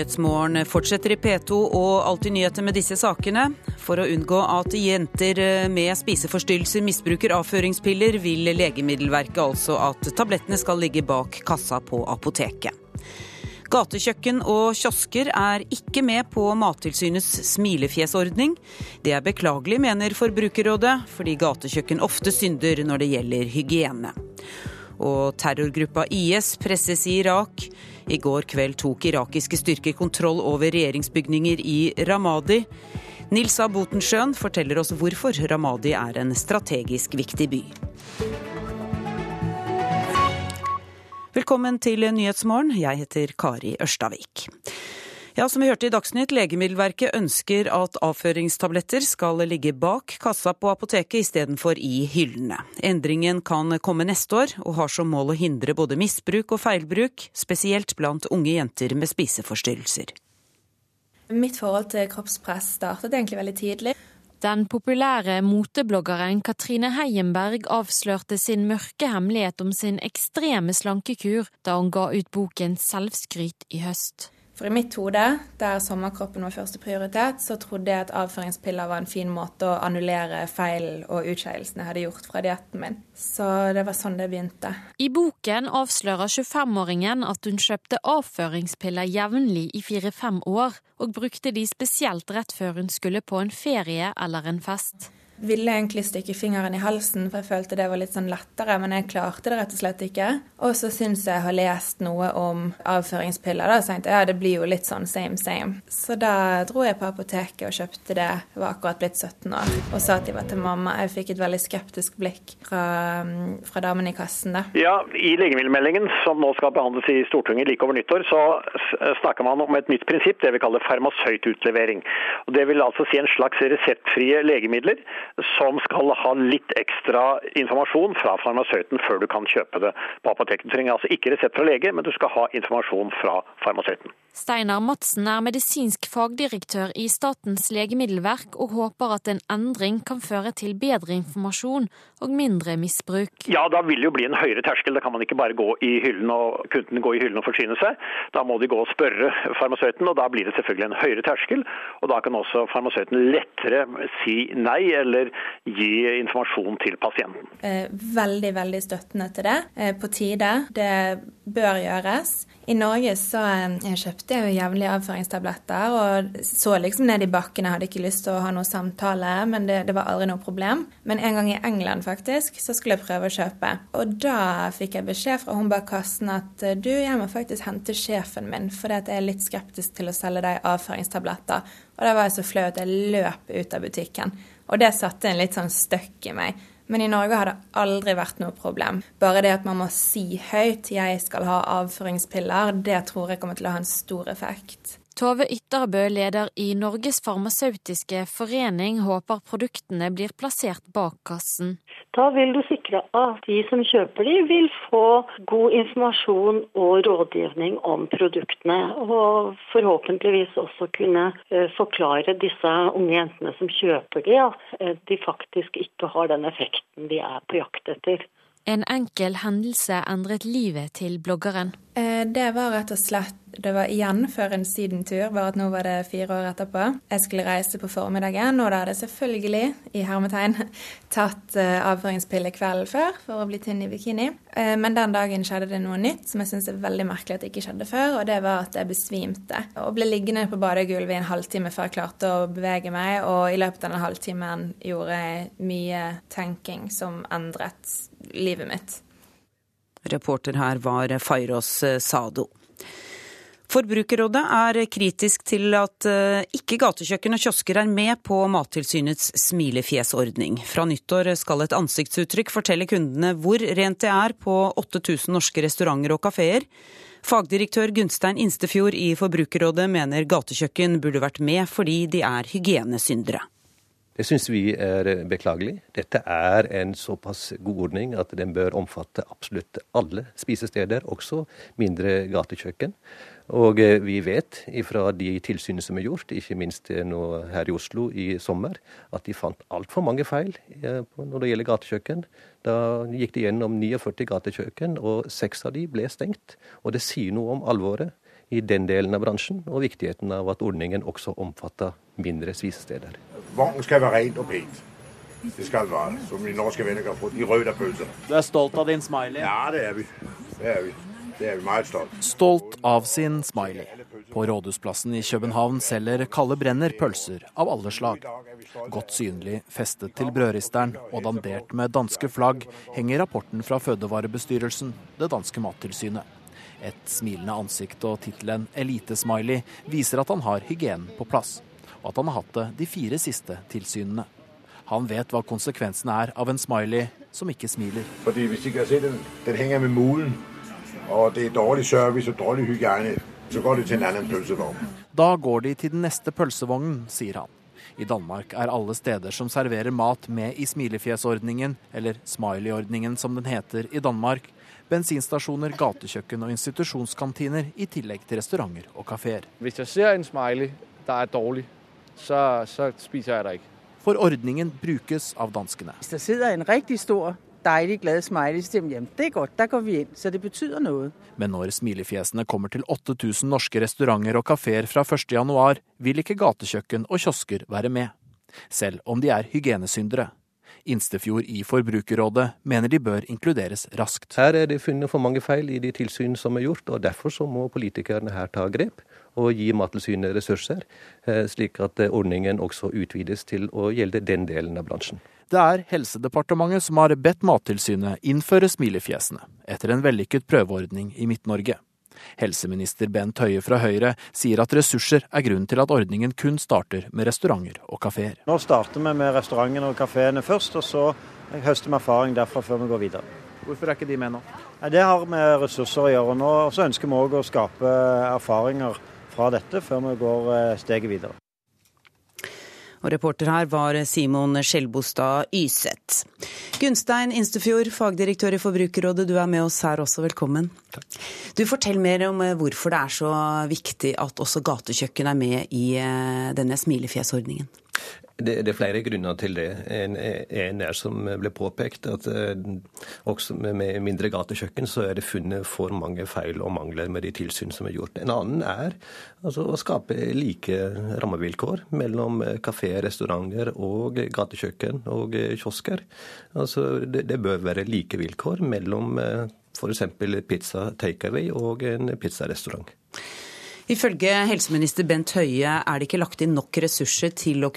Nyhetsmorgen fortsetter i P2 og Alltid nyheter med disse sakene. For å unngå at jenter med spiseforstyrrelser misbruker avføringspiller, vil Legemiddelverket altså at tablettene skal ligge bak kassa på apoteket. Gatekjøkken og kiosker er ikke med på Mattilsynets smilefjesordning. Det er beklagelig, mener Forbrukerrådet, fordi gatekjøkken ofte synder når det gjelder hygiene. Og terrorgruppa IS presses i Irak. I går kveld tok irakiske styrker kontroll over regjeringsbygninger i Ramadi. Nils A. Botensjøen forteller oss hvorfor Ramadi er en strategisk viktig by. Velkommen til Nyhetsmorgen. Jeg heter Kari Ørstavik. Ja, som vi hørte i Dagsnytt, Legemiddelverket ønsker at avføringstabletter skal ligge bak kassa på apoteket istedenfor i hyllene. Endringen kan komme neste år, og har som mål å hindre både misbruk og feilbruk, spesielt blant unge jenter med spiseforstyrrelser. Mitt forhold til kroppspress startet egentlig veldig tidlig. Den populære motebloggeren Katrine Heienberg avslørte sin mørke hemmelighet om sin ekstreme slankekur da hun ga ut boken Selvskryt i høst. For i mitt hode, der sommerkroppen var første prioritet, så trodde jeg at avføringspiller var en fin måte å annullere feil og utskeielsen jeg hadde gjort fra dietten min. Så det var sånn det begynte. I boken avslører 25-åringen at hun kjøpte avføringspiller jevnlig i fire-fem år, og brukte de spesielt rett før hun skulle på en ferie eller en fest ville egentlig stikke fingeren i halsen, for jeg følte det var litt sånn lettere, men jeg klarte det rett og slett ikke. Og så syns jeg jeg har lest noe om avføringspiller, da, så tenkte jeg ja, det blir jo litt sånn same same. Så da dro jeg på apoteket og kjøpte det, jeg var akkurat blitt 17 år, og sa at de var til mamma. Jeg fikk et veldig skeptisk blikk fra, fra damen i kassen da. Ja, i legemiddelmeldingen som nå skal behandles i Stortinget like over nyttår, så snakker man om et nytt prinsipp, det vi kaller farmasøytutlevering. Og det vil altså si en slags reseptfrie legemidler som skal ha litt ekstra informasjon fra farmasøyten før du kan kjøpe det på apoteket. Du trenger altså ikke resept fra lege, men du skal ha informasjon fra farmasøyten. Steinar Madsen er medisinsk fagdirektør i Statens legemiddelverk, og håper at en endring kan føre til bedre informasjon og mindre misbruk. Ja, da vil det jo bli en høyere terskel. Da kan man ikke bare gå i hyllen og kunden gå i hyllen og forsyne seg. Da må de gå og spørre farmasøyten, og da blir det selvfølgelig en høyere terskel. Og da kan også farmasøyten lettere si nei eller gi informasjon til pasienten. Eh, veldig, veldig støttende til det. Eh, på tide. Det bør gjøres. I Norge så jeg kjøpte jeg jo jevnlig avføringstabletter og så liksom ned i bakken. Jeg hadde ikke lyst til å ha noe samtale, men det, det, var aldri noe problem. Men en gang i England faktisk, så skulle jeg prøve å kjøpe. Og da fikk jeg beskjed fra hun bak kassen at eh, du, jeg må faktisk hente sjefen min, fordi at jeg er litt skeptisk til å selge deg avføringstabletter. Og da var jeg så flau at jeg løp ut av butikken. Og det satte en litt sånn støkk i meg. Men i Norge har det aldri vært noe problem. Bare det at man må si høyt 'jeg skal ha avføringspiller', det tror jeg kommer til å ha en stor effekt. Tove Ytterbø, leder i Norges farmasøytiske forening, håper produktene blir plassert bak kassen. Da vil du sikre at de som kjøper de, vil få god informasjon og rådgivning om produktene. Og forhåpentligvis også kunne eh, forklare disse unge jentene som kjøper de, at eh, de faktisk ikke har den effekten de er på jakt etter. En enkel hendelse endret livet til bloggeren. Eh, det var rett og slett Det var igjen før en sydentur, bare at nå var det fire år etterpå. Jeg skulle reise på formiddagen, og da hadde jeg selvfølgelig, i hermetegn, tatt eh, avføringspille kvelden før for å bli tynn i bikini. Eh, men den dagen skjedde det noe nytt som jeg syns er veldig merkelig at det ikke skjedde før, og det var at jeg besvimte. Og ble liggende på badegulvet i en halvtime før jeg klarte å bevege meg, og i løpet av den halvtimen gjorde jeg mye tenking som endret livet mitt. Reporter her var Fairos eh, Sado. Forbrukerrådet er kritisk til at eh, ikke gatekjøkken og kiosker er med på Mattilsynets smilefjesordning. Fra nyttår skal et ansiktsuttrykk fortelle kundene hvor rent det er på 8000 norske restauranter og kafeer. Fagdirektør Gunstein Instefjord i Forbrukerrådet mener gatekjøkken burde vært med fordi de er hygienesyndere. Det syns vi er beklagelig. Dette er en såpass god ordning at den bør omfatte absolutt alle spisesteder, også mindre gatekjøkken. Og eh, vi vet fra de tilsynene som er gjort, ikke minst eh, nå her i Oslo i sommer, at de fant altfor mange feil eh, når det gjelder gatekjøkken. Da gikk de gjennom 49 gatekjøkken, og seks av de ble stengt. Og det sier noe om alvoret i den delen av bransjen, og viktigheten av at ordningen også omfatter mindre spisesteder. Vognen skal være rent og pent. Det skal være, som de norske venner kan få. De røde pølser. Du er stolt av din smiley? Ja, det er vi. Det er vi. Det er vi meget stolt. Stolt av sin smiley. På Rådhusplassen i København selger Kalle Brenner pølser av alle slag. Godt synlig festet til brødristeren og dandert med danske flagg henger rapporten fra Fødevarebestyrelsen, det danske mattilsynet. Et smilende ansikt og tittelen 'Elitesmiley' viser at han har hygienen på plass, og at han har hatt det de fire siste tilsynene. Han vet hva konsekvensene er av en smiley som ikke smiler. Fordi hvis ikke kan se den, den henger med mulen, og det er dårlig service og dårlig hygiene, så går de til en annen pølsevogn. Da går de til den neste pølsevognen, sier han. I Danmark er alle steder som serverer mat med i smilefjesordningen, eller smiley-ordningen som den heter i Danmark, bensinstasjoner, gatekjøkken og institusjonskantiner, i tillegg til restauranter og kafeer. Hvis jeg ser en smiley der er dårlig, så, så spiser jeg det ikke. For ordningen brukes av danskene. Hvis det sitter en riktig stor, deilig, glad smiley, så sier det er godt, der går vi inn. Så det betyr noe. Men når smilefjesene kommer til 8000 norske restauranter og kafeer fra 1.1, vil ikke gatekjøkken og kiosker være med. Selv om de er hygienesyndere. Instefjord i Forbrukerrådet mener de bør inkluderes raskt. Her er det funnet for mange feil i de tilsyn som er gjort, og derfor så må politikerne her ta grep og gi Mattilsynet ressurser, eh, slik at eh, ordningen også utvides til å gjelde den delen av bransjen. Det er Helsedepartementet som har bedt Mattilsynet innføre smilefjesene, etter en vellykket prøveordning i Midt-Norge. Helseminister Bent Høie fra Høyre sier at ressurser er grunnen til at ordningen kun starter med restauranter og kafeer. Nå starter vi med restaurantene og kafeene først, og så høster vi erfaring derfra før vi går videre. Hvorfor er ikke de med nå? Det har med ressurser å gjøre. Nå så ønsker vi òg å skape erfaringer fra dette før vi går eh, steget videre. Og reporter her var Simon Skjelbostad Yseth. Gunstein Instefjord, fagdirektør i Forbrukerrådet, du er med oss her også, velkommen. Takk. Du Fortell mer om eh, hvorfor det er så viktig at også gatekjøkken er med i eh, denne smilefjesordningen. Det, det, er flere grunner til det. En, en, er som ble påpekt, at uh, også med, mindre gatekjøkken så er det funnet for mange feil og mangler med de tilsyn som er gjort. En annen er altså, å skape like rammevilkår mellom kafeer, restauranter og gatekjøkken og kiosker. Altså, det, det bør være like vilkår mellom f.eks. pizza takeaway og en pizzarestaurant. Ifølge helseminister Bent Høie er det ikke lagt inn nok ressurser til å,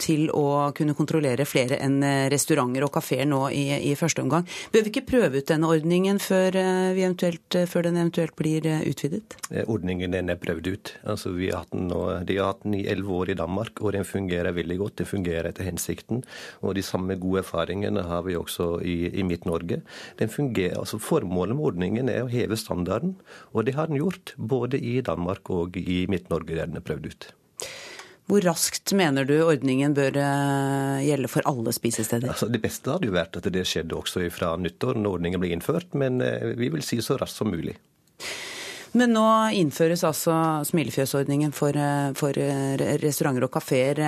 til å kunne kontrollere flere enn eh, restauranter og kafeer nå i, i, første omgang. Bør vi ikke prøve ut denne ordningen før, eh, før den eventuelt blir eh, utvidet? Ordningen den er prøvd ut. Altså, har nå, de har hatt den i elleve år i Danmark, og den fungerer veldig godt. Den fungerer etter hensikten. Og de samme gode erfaringene har vi også i, i Midt-Norge. Altså, formålet med ordningen er å heve standarden, og det har den gjort. Både i Danmark Finnmark og i Midt-Norge der den er prøvd ut. Hvor raskt mener du ordningen bør eh, gjelde for alle spisesteder? Altså, det beste hadde jo vært at det skjedde også fra nyttår, når ordningen ble innført, men eh, vi vil si så raskt som mulig. Men nå innføres altså smilefjøsordningen for, eh, for restauranter og kafeer.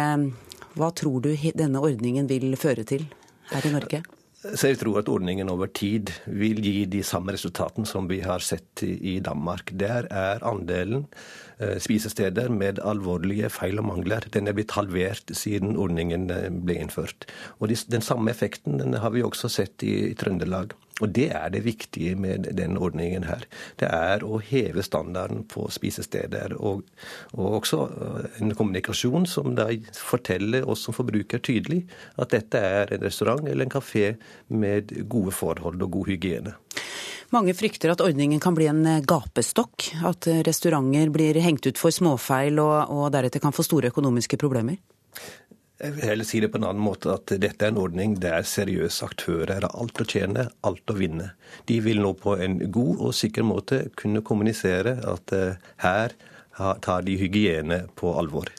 Hva tror du denne ordningen vil føre til her i Norge? Så jeg tror at ordningen over tid vil gi de samme resultatene som vi har sett i Danmark. Der er andelen eh, spisesteder med alvorlige feil og mangler den er blitt halvert siden ordningen eh, ble innført. Og Den samme effekten har vi også sett i Trøndelag. Og det er det viktige med den ordningen her. Det er å heve standarden på spisesteder. Og, og også øh, en kommunikasjon som da forteller oss som forbruker tydelig at dette er en restaurant eller en kafé med gode forhold og god hygiene. Mange frykter at ordningen kan bli en gapestokk. At restauranter blir hengt ut for småfeil og, og deretter kan få store økonomiske problemer? Jeg vil heller si det på en annen måte at dette er en ordning der seriøse aktører har alt å tjene, alt å vinne. De vil nå på en god og sikker måte kunne kommunisere at uh, her tar de hygiene på alvor.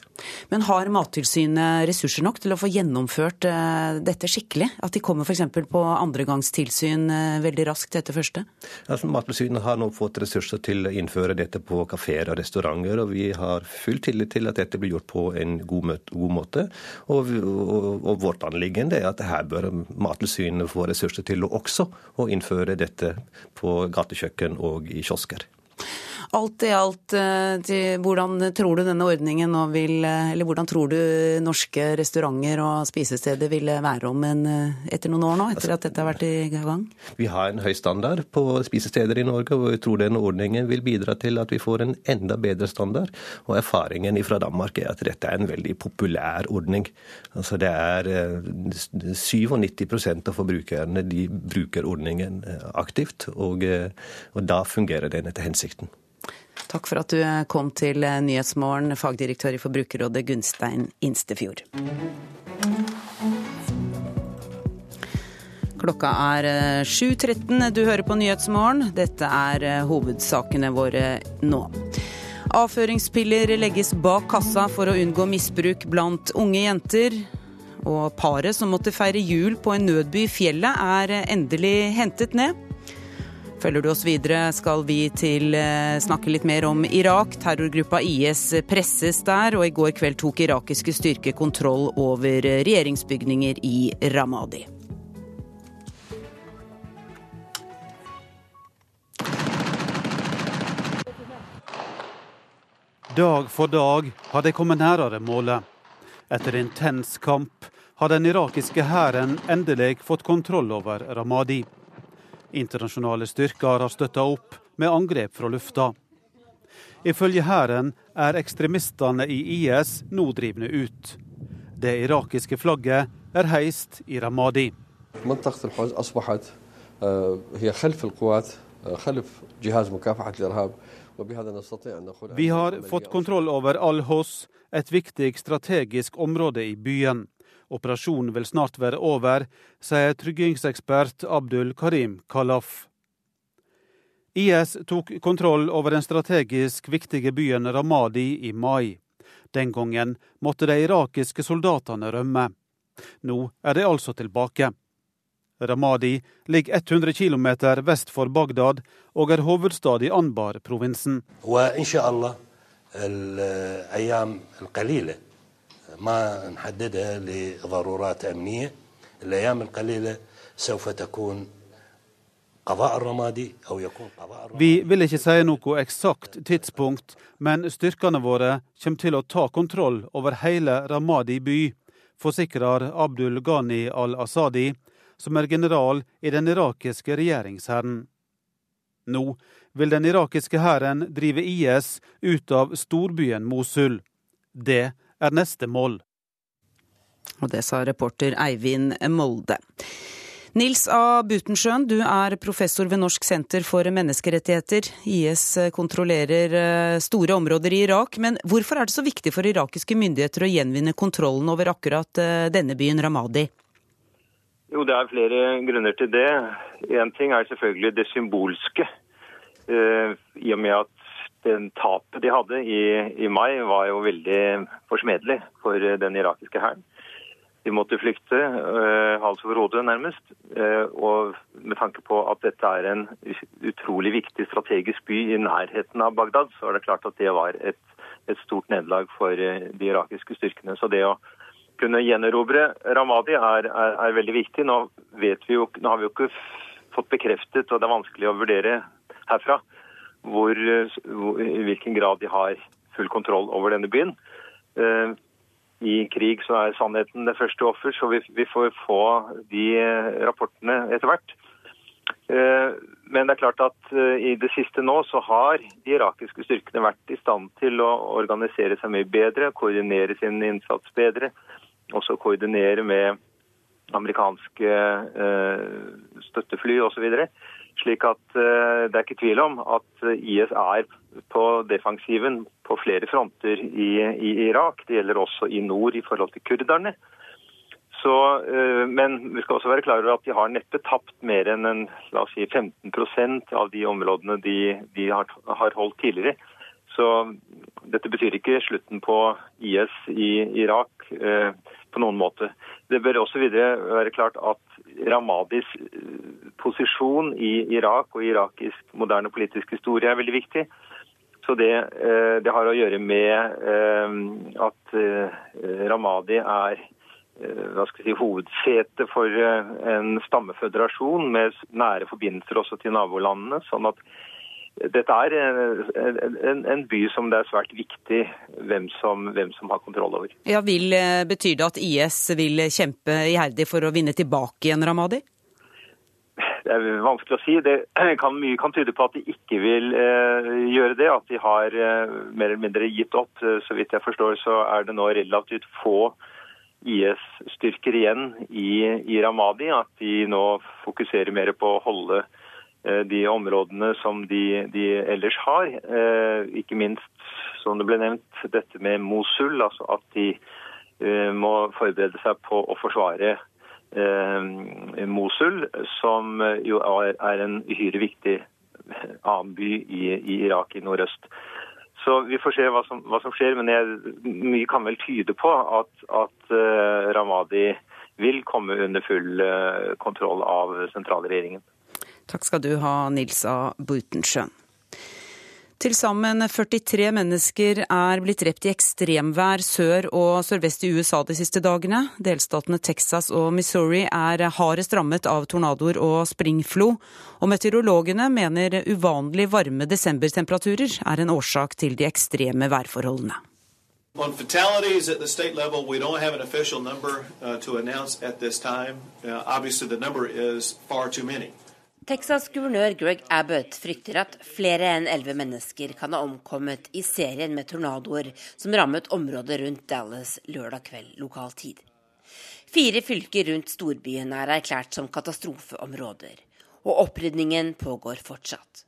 Men har Mattilsynet ressurser nok til å få gjennomført uh, dette skikkelig? At de kommer f.eks. på andregangstilsyn uh, veldig raskt etter første? Altså, Mattilsynet har nå fått ressurser til å innføre dette på kafeer og restauranter, og vi har full tillit til at dette blir gjort på en god måte. Og, og, og vårt anliggende er at her bør Mattilsynet få ressurser til å også å innføre dette på gatekjøkken og i kiosker. Alt i alt, eh, til, hvordan tror du denne ordningen nå vil eh, Eller hvordan tror du norske restauranter og spisesteder vil være om en, eh, etter noen år nå, etter at dette har vært i gang? Vi har en høy standard på spisesteder i Norge, og jeg tror denne ordningen vil bidra til at vi får en enda bedre standard. Og erfaringen fra Danmark er at dette er en veldig populær ordning. Altså det er 97% av forbrukerne de bruker ordningen aktivt, og, og da fungerer den etter hensikten. Takk for at du kom til Nyhetsmorgen, fagdirektør i Forbrukerrådet Gunstein Instefjord. Klokka er 7.13. Du hører på Nyhetsmorgen. Dette er hovedsakene våre nå. Avføringspiller legges bak kassa for å unngå misbruk blant unge jenter. Og paret som måtte feire jul på en nødby i fjellet, er endelig hentet ned. Følger du oss videre, skal vi til eh, snakke litt mer om Irak. Terrorgruppa IS presses der, og i går kveld tok irakiske styrker kontroll over regjeringsbygninger i Ramadi. Dag for dag har de kommet nærere målet. Etter intens kamp har den irakiske hæren endelig fått kontroll over Ramadi. Internasjonale styrker har støtta opp med angrep fra lufta. Ifølge hæren er ekstremistene i IS nå drivne ut. Det irakiske flagget er heist i Ramadi. Vi har fått kontroll over Al-Hos, et viktig strategisk område i byen. Operasjonen vil snart være over, sier tryggingsekspert Abdul Karim Khalaf. IS tok kontroll over den strategisk viktige byen Ramadi i mai. Den gangen måtte de irakiske soldatene rømme. Nå er de altså tilbake. Ramadi ligger 100 km vest for Bagdad og er hovedstad i Anbar-provinsen. ما نحددها لضرورات أمنية الأيام القليلة سوف تكون Vi vil ikke si noe eksakt tidspunkt, men styrkene våre kommer til å ta kontroll over hele Ramadi by, forsikrer Abdul Ghani al-Asadi, som er general i den irakiske regjeringshæren. Nå vil den irakiske hæren drive IS ut av storbyen Mosul. Det er neste mål. Og det sa reporter Eivind Molde. Nils A. Butensjøen, du er professor ved Norsk senter for menneskerettigheter. IS kontrollerer eh, store områder i Irak, men hvorfor er det så viktig for irakiske myndigheter å gjenvinne kontrollen over akkurat eh, denne byen, Ramadi? Jo, Det er flere grunner til det. Én ting er selvfølgelig det symbolske. Eh, I og med at tapet de hadde i, i, mai, var jo veldig forsmedelig for eh, den irakiske hæren. De måtte flykte eh, hals over hode, nærmest. Eh, og med tanke på at dette er en utrolig viktig strategisk by i nærheten av Bagdad, så er det klart at det var et, et stort nederlag for uh, de irakiske styrkene. Så det å kunne gjenerobre Ramadi er, er, er veldig viktig. Nå, jo, nå har vi jo ikke fått bekreftet, og det er vanskelig å vurdere herfra, hvor, hvor, i hvilken grad de har full kontroll over denne byen. Uh, I krig så er sannheten det første offer, så vi, vi får få de rapportene etter hvert. Men det er klart at i det siste nå så har de irakiske styrkene vært i stand til å organisere seg mye bedre, koordinere sin innsats bedre. Også koordinere med amerikanske støttefly osv. Slik at eh, det er ikke tvil om at IS er på defensiven på flere fronter i, i Irak. Det gjelder også i nord i forhold til kurderne. Så, eh, men vi skal også være klar over at de har neppe tapt mer enn en, la oss si 15% av de områdene de, de har, har, holdt tidligere. Så dette betyr ikke slutten på IS i Irak eh, på noen måte. Det bør også videre være klart at Ramadis eh, posisjon i Irak og irakisk moderne politisk historie er veldig viktig. Så det, eh, det har å gjøre med eh, at Ramadi er hva si, hovedsete for en stammeføderasjon med nære forbindelser også til nabolandene. sånn at dette er en, en, by som det er svært viktig hvem som, hvem som har kontroll over. Ja, vil, Betyr det at IS vil kjempe iherdig for å vinne tilbake igjen Ramadi? Det er vanskelig å si. Det kan, mye kan tyde på at de ikke vil eh, gjøre det. At de har eh, mer eller mindre gitt opp. Så vidt jeg forstår så er det nå relativt få IS-styrker igjen i, i, Ramadi. At de nå fokuserer mer på å holde eh, de områdene som de, de ellers har. Eh, ikke minst, som det ble nevnt, dette med Mosul. Altså at de eh, må forberede seg på å forsvare Mosul, som jo er en uhyre viktig annen by i, i Irak i nordøst. Så vi får se hva som, hva som skjer, men jeg, mye kan vel tyde på at, at Ramadi vil komme under full kontroll av sentralregjeringen. Takk skal du ha, Nils A. Butensjøen. Til sammen 43 mennesker er blitt drept i ekstremvær sør og sørvest i USA de siste dagene. Delstatene Texas og Missouri er hardest rammet av tornadoer og springflo. Og meteorologene mener uvanlig varme desembertemperaturer er en årsak til de ekstreme værforholdene. On fatalities at the state level, we don't have an official number uh, to announce at this time. Uh, obviously, the number is far too many. Texas-guvernør Greg Abbott frykter at flere enn elleve mennesker kan ha omkommet i serien med tornadoer som rammet området rundt Dallas lørdag kveld lokal tid. Fire fylker rundt storbyen er erklært som katastrofeområder, og opprydningen pågår fortsatt.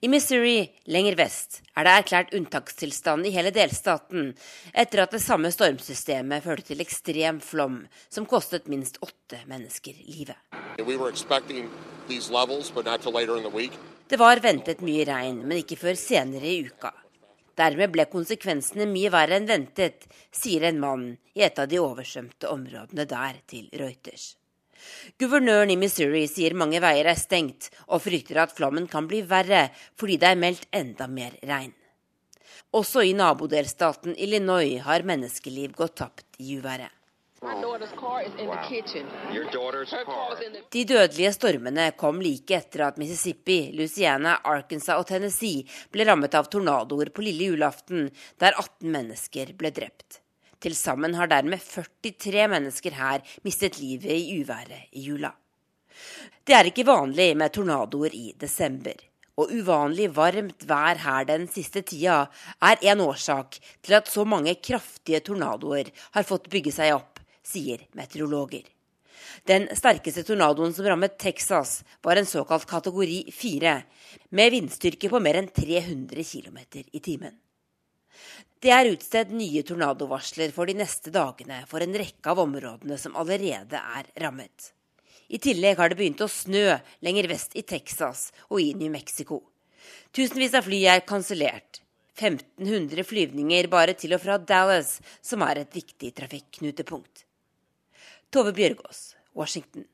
I Missouri, lenger vest, er det erklært unntakstilstand i hele delstaten etter at det samme stormsystemet førte til ekstrem flom som kostet minst åtte mennesker livet. Det var ventet mye regn, men ikke før senere i uka. Dermed ble konsekvensene mye verre enn ventet, sier en mann i et av de oversvømte områdene der til Reuters. Guvernøren i Missouri sier mange veier er stengt, og frykter at flommen kan bli verre fordi det er meldt enda mer regn. Også i nabodelstaten Illinois har menneskeliv gått tapt i uværet. De dødelige stormene kom like etter at Mississippi, Louisiana, Arkansas og Tennessee ble rammet av tornadoer på lille julaften, der 18 mennesker ble drept. Til sammen har dermed 43 mennesker her mistet livet i uværet i jula. Det er ikke vanlig med tornadoer i desember. Og uvanlig varmt vær her den siste tida er en årsak til at så mange kraftige tornadoer har fått bygge seg opp sier meteorologer. Den sterkeste tornadoen som rammet Texas, var en såkalt kategori 4, med vindstyrke på mer enn 300 km i timen. Det er utstedt nye tornadovarsler for de neste dagene for en rekke av områdene som allerede er rammet. I tillegg har det begynt å snø lenger vest i Texas og i New Mexico. Tusenvis av fly er kansellert. 1500 flyvninger bare til og fra Dallas, som er et viktig trafikknutepunkt. Tove Bjørgaas, Washington.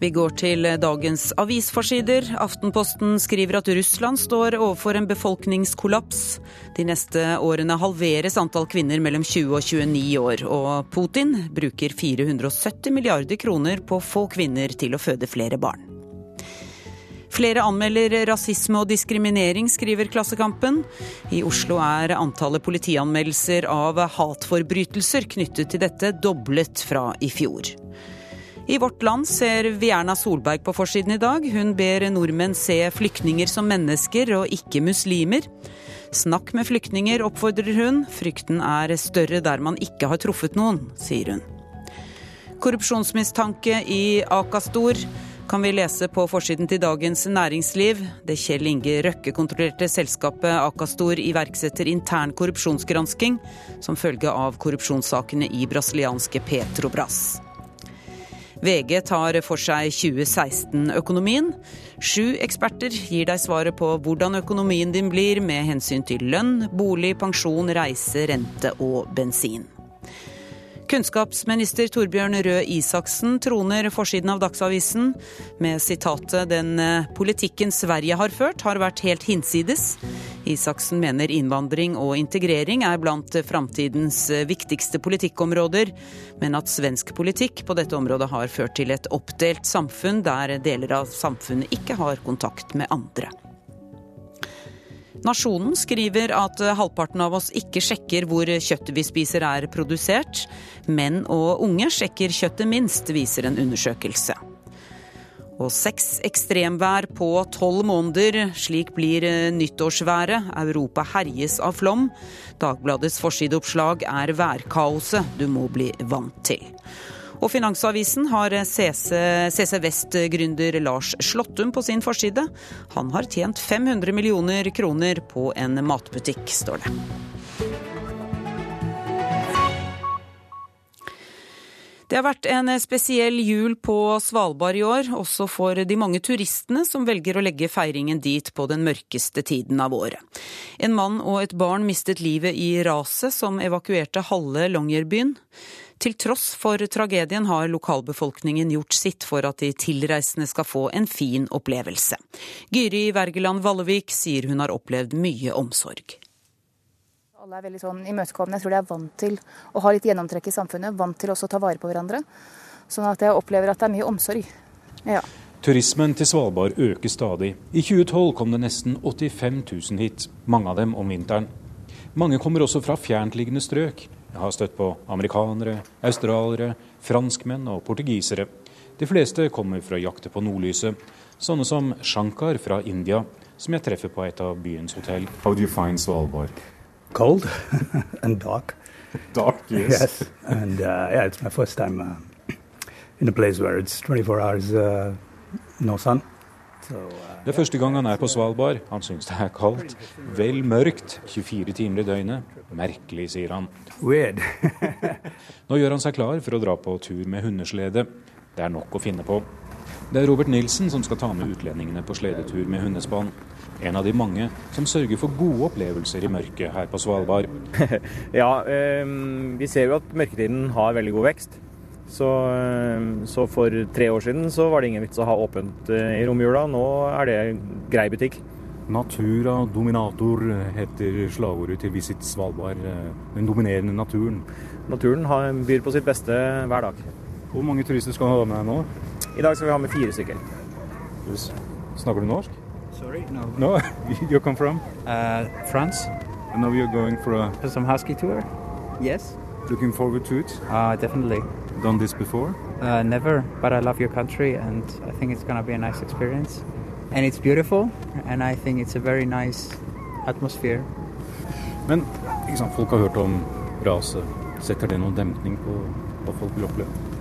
Vi går til dagens avisforsider. Aftenposten skriver at Russland står overfor en befolkningskollaps. De neste årene halveres antall kvinner mellom 20 og 29 år. Og Putin bruker 470 milliarder kroner på å få kvinner til å føde flere barn. Flere anmelder rasisme og diskriminering, skriver Klassekampen. I Oslo er antallet politianmeldelser av hatforbrytelser knyttet til dette doblet fra i fjor. I Vårt Land ser vi Erna Solberg på forsiden i dag. Hun ber nordmenn se flyktninger som mennesker og ikke muslimer. Snakk med flyktninger, oppfordrer hun. Frykten er større der man ikke har truffet noen, sier hun. Korrupsjonsmistanke i Akastor kan vi lese på forsiden til Dagens Næringsliv. Det Kjell Inge Røkke-kontrollerte selskapet Akastor iverksetter intern korrupsjonsgransking som følge av korrupsjonssakene i brasilianske Petrobras. VG tar for seg 2016-økonomien. Sju eksperter gir deg svaret på hvordan økonomien din blir med hensyn til lønn, bolig, pensjon, reise, rente og bensin. Kunnskapsminister Torbjørn Røe Isaksen troner forsiden av Dagsavisen med sitatet 'Den eh, politikken Sverige har ført, har vært helt hinsides'. Isaksen mener innvandring og integrering er blant framtidens eh, viktigste politikkområder, men at svensk politikk på dette området har ført til et oppdelt samfunn der deler av samfunnet ikke har kontakt med andre. Nasjonen skriver at halvparten av oss ikke sjekker hvor kjøttet vi spiser er produsert. Menn og unge sjekker kjøttet minst, viser en undersøkelse. Og seks ekstremvær på tolv måneder. Slik blir nyttårsværet. Europa herjes av flom. Dagbladets forsideoppslag er værkaoset du må bli vant til. Og Finansavisen har CC, Vest-gründer Lars Slåttum på sin forside. Han har tjent 500 millioner kroner på en matbutikk, står det. Det har vært en spesiell jul på Svalbard i år, også for de mange turistene som velger å legge feiringen dit på den mørkeste tiden av året. En mann og et barn mistet livet i raset som evakuerte halve Longyearbyen. Til tross for tragedien har lokalbefolkningen gjort sitt for at de tilreisende skal få en fin opplevelse. Gyri Wergeland Vallevik sier hun har opplevd mye omsorg. Alle er veldig sånn imøtekommende. Jeg tror de er vant til å ha litt gjennomtrekk i samfunnet. Vant til også å ta vare på hverandre. Sånn at jeg opplever at det er mye omsorg. Ja. Turismen til Svalbard øker stadig. I 2012 kom det nesten 85 000 hit, mange av dem om vinteren. Mange kommer også fra fjerntliggende strøk. Jeg har støtt på amerikanere, australiere, franskmenn og portugisere. De fleste kommer for å jakte på nordlyset, sånne som Shankar fra India, som jeg treffer på et av byens hotell. How do you find Svalbard? Cold and dark. Dark, yes. yes. And uh, yeah, it's my first time uh, in a place where it's 24 hours uh, no sun. Det er første gang han er på Svalbard. Han syns det er kaldt. Vel mørkt 24 timer i døgnet. Merkelig, sier han. Nå gjør han seg klar for å dra på tur med hundeslede. Det er nok å finne på. Det er Robert Nilsen som skal ta med utlendingene på sledetur med hundespann. En av de mange som sørger for gode opplevelser i mørket her på Svalbard. ja, eh, vi ser jo at mørketiden har veldig god vekst. Så, så, for tre år siden så var det ingen vits å ha åpent i romjula. Nå er det grei butikk. Natura dominator heter slagordet til Visit Svalbard. Den dominerende naturen. Naturen byr på sitt beste hver dag. Hvor mange turister skal du ha med deg nå? I dag skal vi ha med fire stykker. Snakker du norsk? Sorry, no. No, you come from? Uh, France. And now you're going for a... For some husky tour? Yes. Looking forward to it? Uh, definitely. Done this before? Uh, never, but I love your country and I think it's going to be a nice experience. And it's beautiful and I think it's a very nice atmosphere. Men ikke sant, folk har hørt om raset. Setter det noen demning på hva folk vil oppleve?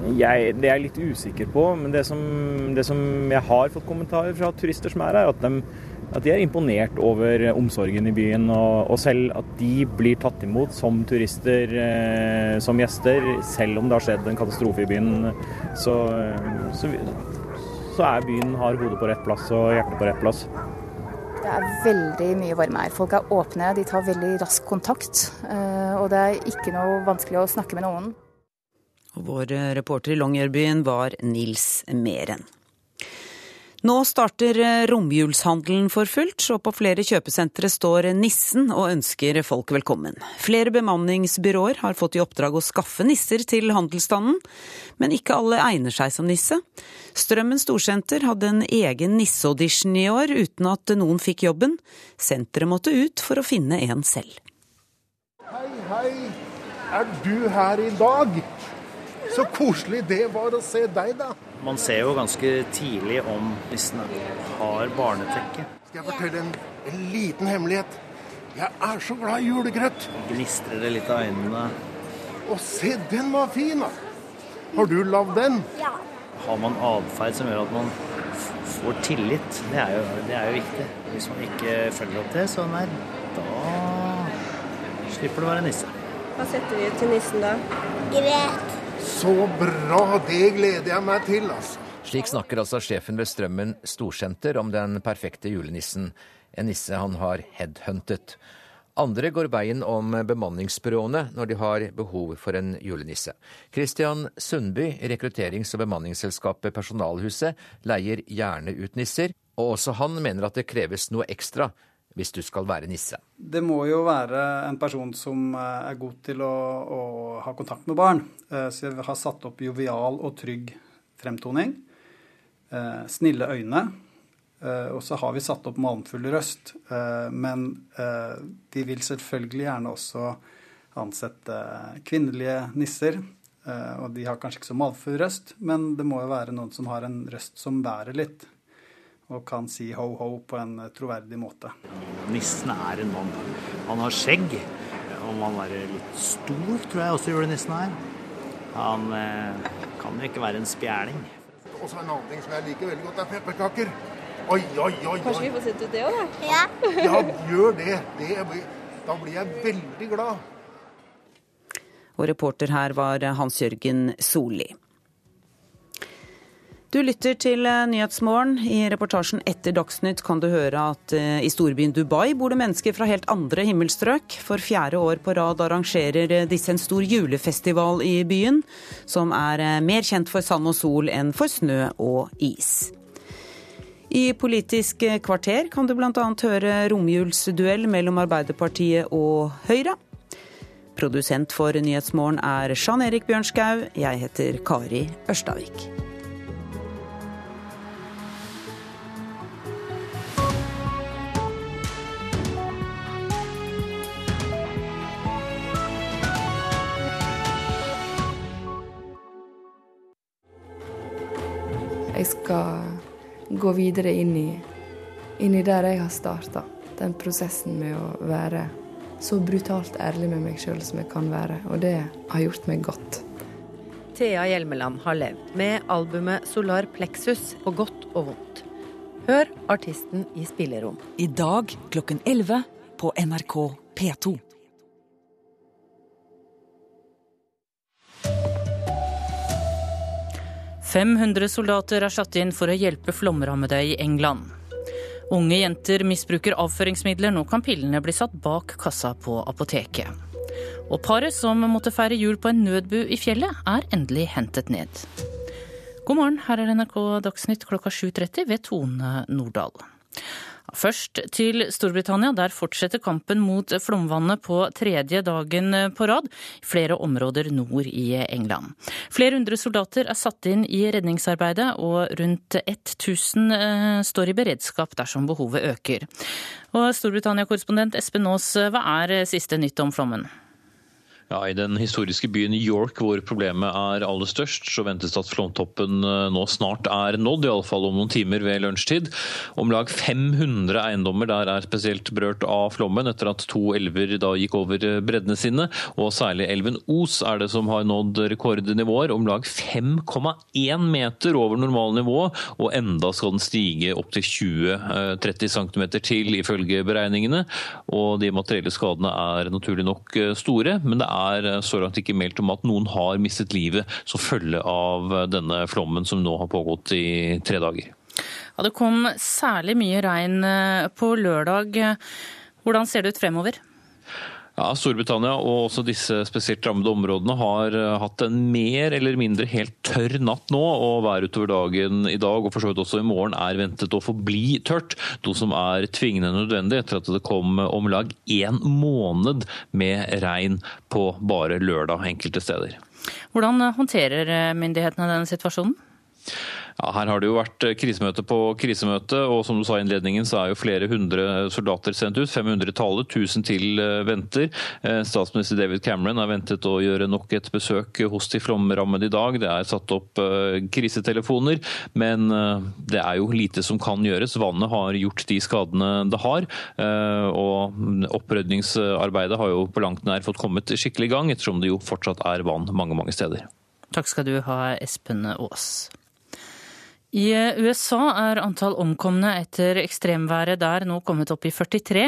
Jeg, det er jeg litt usikker på, men det som, det som, jeg har fått kommentarer fra turister som er her, er at de, at de er imponert over omsorgen i byen, og, og, selv at de blir tatt imot som turister, eh, som gjester, selv om det har skjedd en katastrofe i byen. Så, så, så er byen har hodet på rett plass og hjertet på rett plass. Det er veldig mye varme her. Folk er åpne, de tar veldig rask kontakt. Og det er ikke noe vanskelig å snakke med noen. Vår reporter i Longyearbyen var Nils Meren. Nå starter romjulshandelen for fullt, og på flere kjøpesentre står nissen og ønsker folk velkommen. Flere bemanningsbyråer har fått i oppdrag å skaffe nisser til handelsstanden, men ikke alle egner seg som nisse. Strømmen storsenter hadde en egen nisseaudition i år, uten at noen fikk jobben. Senteret måtte ut for å finne en selv. Hei, hei. Er du her i dag? Så koselig det var å se deg, da. Man ser jo ganske tidlig om nissene har barnetekke. Skal jeg fortelle en, en liten hemmelighet? Jeg er så glad i julegrøt. Gnistrer det litt av øynene. Å, se, den var fin, da. Har du lagd den? Ja. Har man atferd som gjør at man får tillit, det er, jo, det er jo viktig. Hvis man ikke følger opp det, så nei, da slipper du å være nisse. Hva setter vi til nissen da? Greit. Så bra! Det gleder jeg meg til, altså. Slik snakker altså sjefen ved Strømmen storsenter om den perfekte julenissen. En nisse han har headhuntet. Andre går veien om bemanningsbyråene når de har behov for en julenisse. Christian Sundby rekrutterings- og bemanningsselskapet Personalhuset leier gjerne ut nisser, og også han mener at det kreves noe ekstra hvis du skal være nisse? Det må jo være en person som eh, er god til å, å ha kontakt med barn. Eh, så vi har satt opp jovial og trygg fremtoning. Eh, snille øyne. Og så har vi satt opp malmfull røst. Men de vil selvfølgelig gjerne også ansette kvinnelige nisser. Og de har kanskje ikke så malmfull røst, men det må jo være noen som har en røst som bærer litt og kan si ho-ho på en troverdig måte. Nissen er en mann. Han har skjegg. Om han er litt stor, tror jeg også julenissen er. Han eh, kan jo ikke være en spjæling. Og så en annen ting som jeg liker veldig godt, er pepperkaker. Oi, oi, oi. Kanskje vi får sett ut det òg, da? Ja. ja, gjør det. det blir, da blir jeg veldig glad. Og reporter her var Hans Jørgen Solli. Du lytter til eh, Nyhetsmorgen. I reportasjen etter Dagsnytt kan du høre at eh, i storbyen Dubai bor det mennesker fra helt andre himmelstrøk. For fjerde år på rad arrangerer eh, disse en stor julefestival i byen, som er mer kjent for sand og sol enn for snø og is. I Politisk kvarter kan du bl.a. høre romjulsduell mellom Arbeiderpartiet og Høyre. Produsent for Nyhetsmorgen er Jean Erik Bjørnskau. Jeg heter Kari Ørstavik. Jeg skal gå videre inn i, inn i der jeg har starta. Den prosessen med å være så brutalt ærlig med meg sjøl som jeg kan være. Og det har gjort meg godt. Thea Hjelmeland har levd med albumet Solar Plexus på godt og vondt. Hør artisten i spillerom. I dag klokken 11 på NRK P2. 500 soldater er satt inn for å hjelpe flomrammede i England. Unge jenter misbruker avføringsmidler, nå kan pillene bli satt bak kassa på apoteket. Og paret som måtte feire jul på en nødbu i fjellet, er endelig hentet ned. God morgen, her er NRK Dagsnytt klokka 7.30 ved Tone Nordahl. Først til Storbritannia. Der fortsetter kampen mot flomvannet på tredje dagen på rad i flere områder nord i England. Flere hundre soldater er satt inn i redningsarbeidet, og rundt 1000 eh, står i beredskap dersom behovet øker. Storbritannia-korrespondent Espen Aas, hva er siste nytt om flommen? Ja, I den historiske byen York hvor problemet er aller størst, så ventes det at flomtoppen eh, nå snart er nådd, iallfall om noen timer ved lunsjtid. Om lag 500 eiendommer der er spesielt berørt av flommen, etter at to elver da gikk over eh, breddene sine. Og særlig elven Os er det som har nådd rekordnivåer, om lag 5,1 meter over normalnivå, og enda skal den stige opp til 20-30 eh, cm til, ifølge beregningene. Og de materielle skadene er naturlig nok store, men det er er eh, så langt ikke meldt om at noen har mistet livet som følge av eh, denne flommen som nå har pågått i tre dager. Ja, det kom særlig mye regn eh, på lørdag. Hvordan ser det ut fremover? Ja, Storbritannia og også disse spesielt rammede områdene har hatt en mer eller mindre helt tørr natt nå, og været utover dagen i dag og for så vidt også i morgen er ventet å forbli tørt. Noe som er tvingende nødvendig etter at det kom om lag én måned med regn på bare lørdag enkelte steder. Hvordan håndterer myndighetene denne situasjonen? Ja, her har det jo vært eh, krisemøte på krisemøte, og som du sa i innledningen så er jo flere hundre soldater sendt ut. 500 tallet, 1000 til eh, venter. Eh, statsminister David Cameron er ventet å gjøre nok et besøk hos de flomrammede i dag. Det er satt opp krisetelefoner, men det er jo lite som kan gjøres. Vannet har gjort de skadene det har, og opprydningsarbeidet har jo på langt nær fått kommet skikkelig i gang, ettersom det jo fortsatt er vann mange, mange steder. Takk skal du ha, Espen Aas. I USA er antall omkomne etter ekstremværet der nå kommet opp i 43.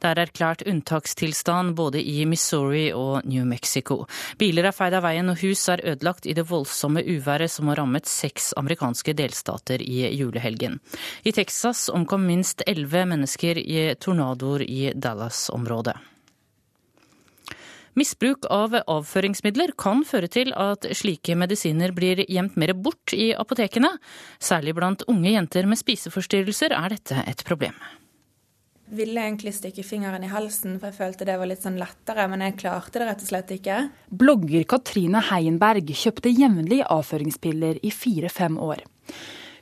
Det er erklært unntakstilstand både i Missouri og New Mexico. Biler er feid av veien og hus er ødelagt i det voldsomme uværet som har rammet seks amerikanske delstater i julehelgen. I Texas omkom minst elleve mennesker i tornadoer i Dallas-området. Misbruk av avføringsmidler kan føre til at slike medisiner blir gjemt mer bort i apotekene. Særlig blant unge jenter med spiseforstyrrelser er dette et problem. Jeg ville egentlig stikke fingeren i halsen, for jeg følte det var litt sånn lettere, men jeg klarte det rett og slett ikke. Blogger Katrine Heienberg kjøpte jevnlig avføringspiller i fire-fem år.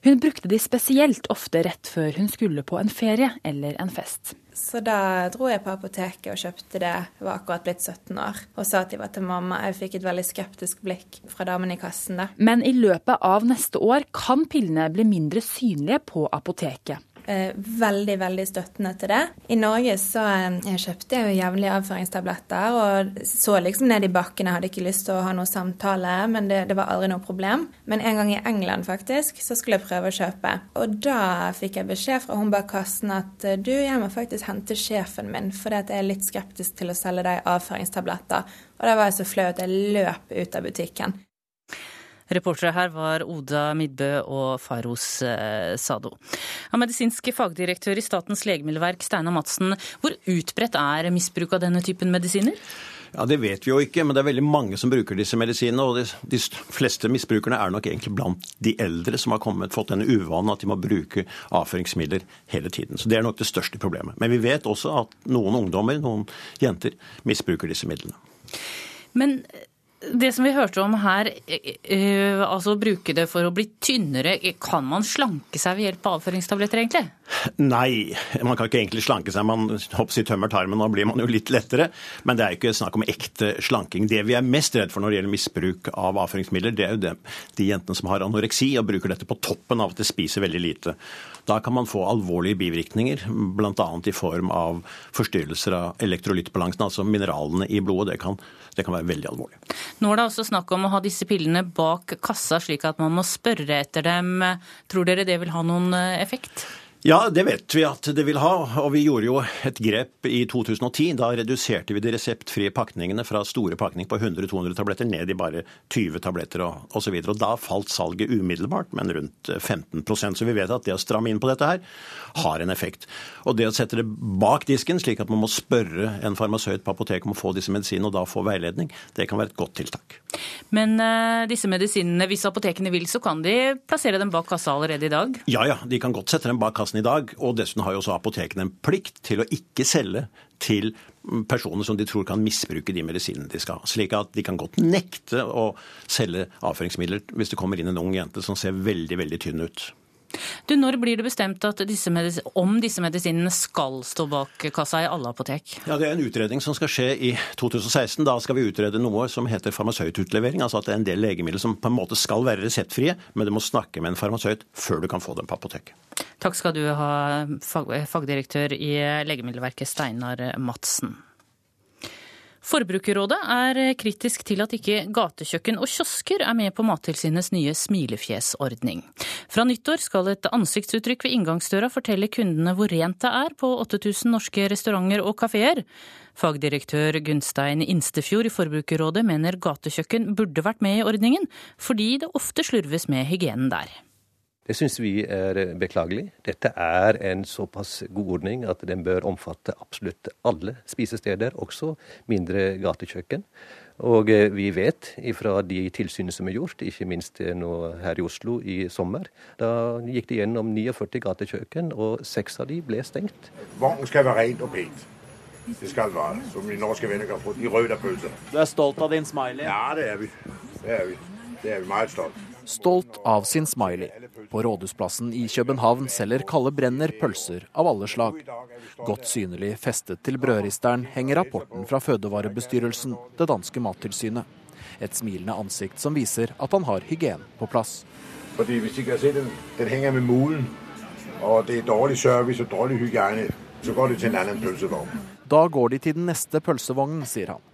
Hun brukte de spesielt ofte rett før hun skulle på en ferie eller en fest. Så da dro jeg på apoteket og kjøpte det. Jeg var akkurat blitt 17 år. Og sa at de var til mamma. Jeg fikk et veldig skeptisk blikk fra damen i kassen da. Men i løpet av neste år kan pillene bli mindre synlige på apoteket. Eh, veldig, veldig støttende til det. I Norge så eh, jeg kjøpte jeg jo jevnlig avføringstabletter og så liksom ned i bakken. Jeg hadde ikke lyst til å ha noe samtale, men det, det, var aldri noe problem. Men en gang i England faktisk, så skulle jeg prøve å kjøpe. Og da fikk jeg beskjed fra hun bak kassen at eh, du, jeg må faktisk hente sjefen min, fordi at jeg er litt skeptisk til å selge deg avføringstabletter. Og da var jeg så flau at jeg løp ut av butikken. Reportere her var Oda Midbø og Faros eh, Sado. Ja, medisinske fagdirektør i Statens legemiddelverk, Steinar Madsen. Hvor utbredt er misbruk av denne typen medisiner? Ja, Det vet vi jo ikke, men det er veldig mange som bruker disse medisinene. Og de, de fleste misbrukerne er nok egentlig blant de eldre som har kommet, fått denne uvanen at de må bruke avføringsmidler hele tiden. Så Det er nok det største problemet. Men vi vet også at noen ungdommer, noen jenter, misbruker disse midlene. Men det som vi hørte om her, uh, altså bruke det for å bli tynnere, kan man slanke seg ved hjelp av avføringstabletter, egentlig? Nei, man kan ikke egentlig slanke seg. Man hopper i tømmer tarmen, da blir man jo litt lettere. Men det er jo ikke snakk om ekte slanking. Det vi er mest redd for når det gjelder misbruk av avføringsmidler, det er jo det, de jentene som har anoreksi og bruker dette på toppen av at de spiser veldig lite. Da kan man få alvorlige bivirkninger, bl.a. i form av forstyrrelser av elektrolyttbalansen, altså mineralene i blodet. Det kan, det kan være veldig alvorlig. Nå er det også snakk om å ha disse pillene bak kassa, slik at man må spørre etter dem. Tror dere det vil ha noen eh, effekt? Ja, det vet vi at det vil ha. Og vi gjorde jo et grep i 2010. Da reduserte vi de reseptfrie pakningene fra store pakninger på 100-200 tabletter ned i bare 20 tabletter og osv. Og, og da falt salget umiddelbart, men rundt 15% Så vi vet at det å stramme inn på dette her har en effekt. Og det å sette det bak disken, slik at man må spørre en farmasøyt på apoteket om å få disse medisinene og da få veiledning, det kan være et godt tiltak. Men uh, disse medisinene, hvis apotekene vil, så kan de plassere dem bak kassa allerede i dag? Ja ja, de kan godt sette dem bak kassen i dag. Og dessuten har jo også apotekene en plikt til å ikke selge til personer som de tror kan misbruke de medisinene de skal. Slik at de kan godt nekte å selge avføringsmidler hvis det kommer inn en ung jente som ser veldig, veldig tynn ut. Du, Når blir det bestemt disse om disse medisinene skal stå bak kassa i alle apotek? Ja, Det er en utredning som skal skje i 2016. Da skal vi utrede noe som heter farmasøytutlevering. Altså at det er en del legemidler som på en måte skal være reseptfrie, men du må snakke med en farmasøyt før du kan få dem på apoteket. Takk skal du ha, fagdirektør i Legemiddelverket Steinar Madsen. Forbrukerrådet er kritisk til at ikke gatekjøkken og kiosker er med på Mattilsynets nye smilefjesordning. Fra nyttår skal et ansiktsuttrykk ved inngangsdøra fortelle kundene hvor rent det er på 8000 norske restauranter og kafeer. Fagdirektør Gunstein Instefjord i Forbrukerrådet mener gatekjøkken burde vært med i ordningen, fordi det ofte slurves med hygienen der. Det syns vi er beklagelig. Dette er en såpass god ordning at den bør omfatte absolutt alle spisesteder, også mindre gatekjøkken. Og eh, vi vet fra de tilsynene som er gjort, ikke minst eh, nå her i Oslo i sommer, da gikk det gjennom 49 gatekjøkken, og seks av de ble stengt. Vognen skal være rent og pent. Det skal være, som de norske venner kan få. De røde pølser. Du er stolt av din smiley? Ja, det er vi. Det er vi. Det er vi meget stolt. Stolt av sin smiley. På Rådhusplassen i København selger Kalle Brenner pølser av alle slag. Godt synlig festet til brødristeren henger rapporten fra fødevarebestyrelsen, det danske mattilsynet. Et smilende ansikt som viser at han har hygienen på plass. Fordi hvis de kan se den, den henger med mulen, og det er dårlig service og dårlig hygiene, så går det til en annen pølsevogn. Da går de til den neste pølsevognen, sier han.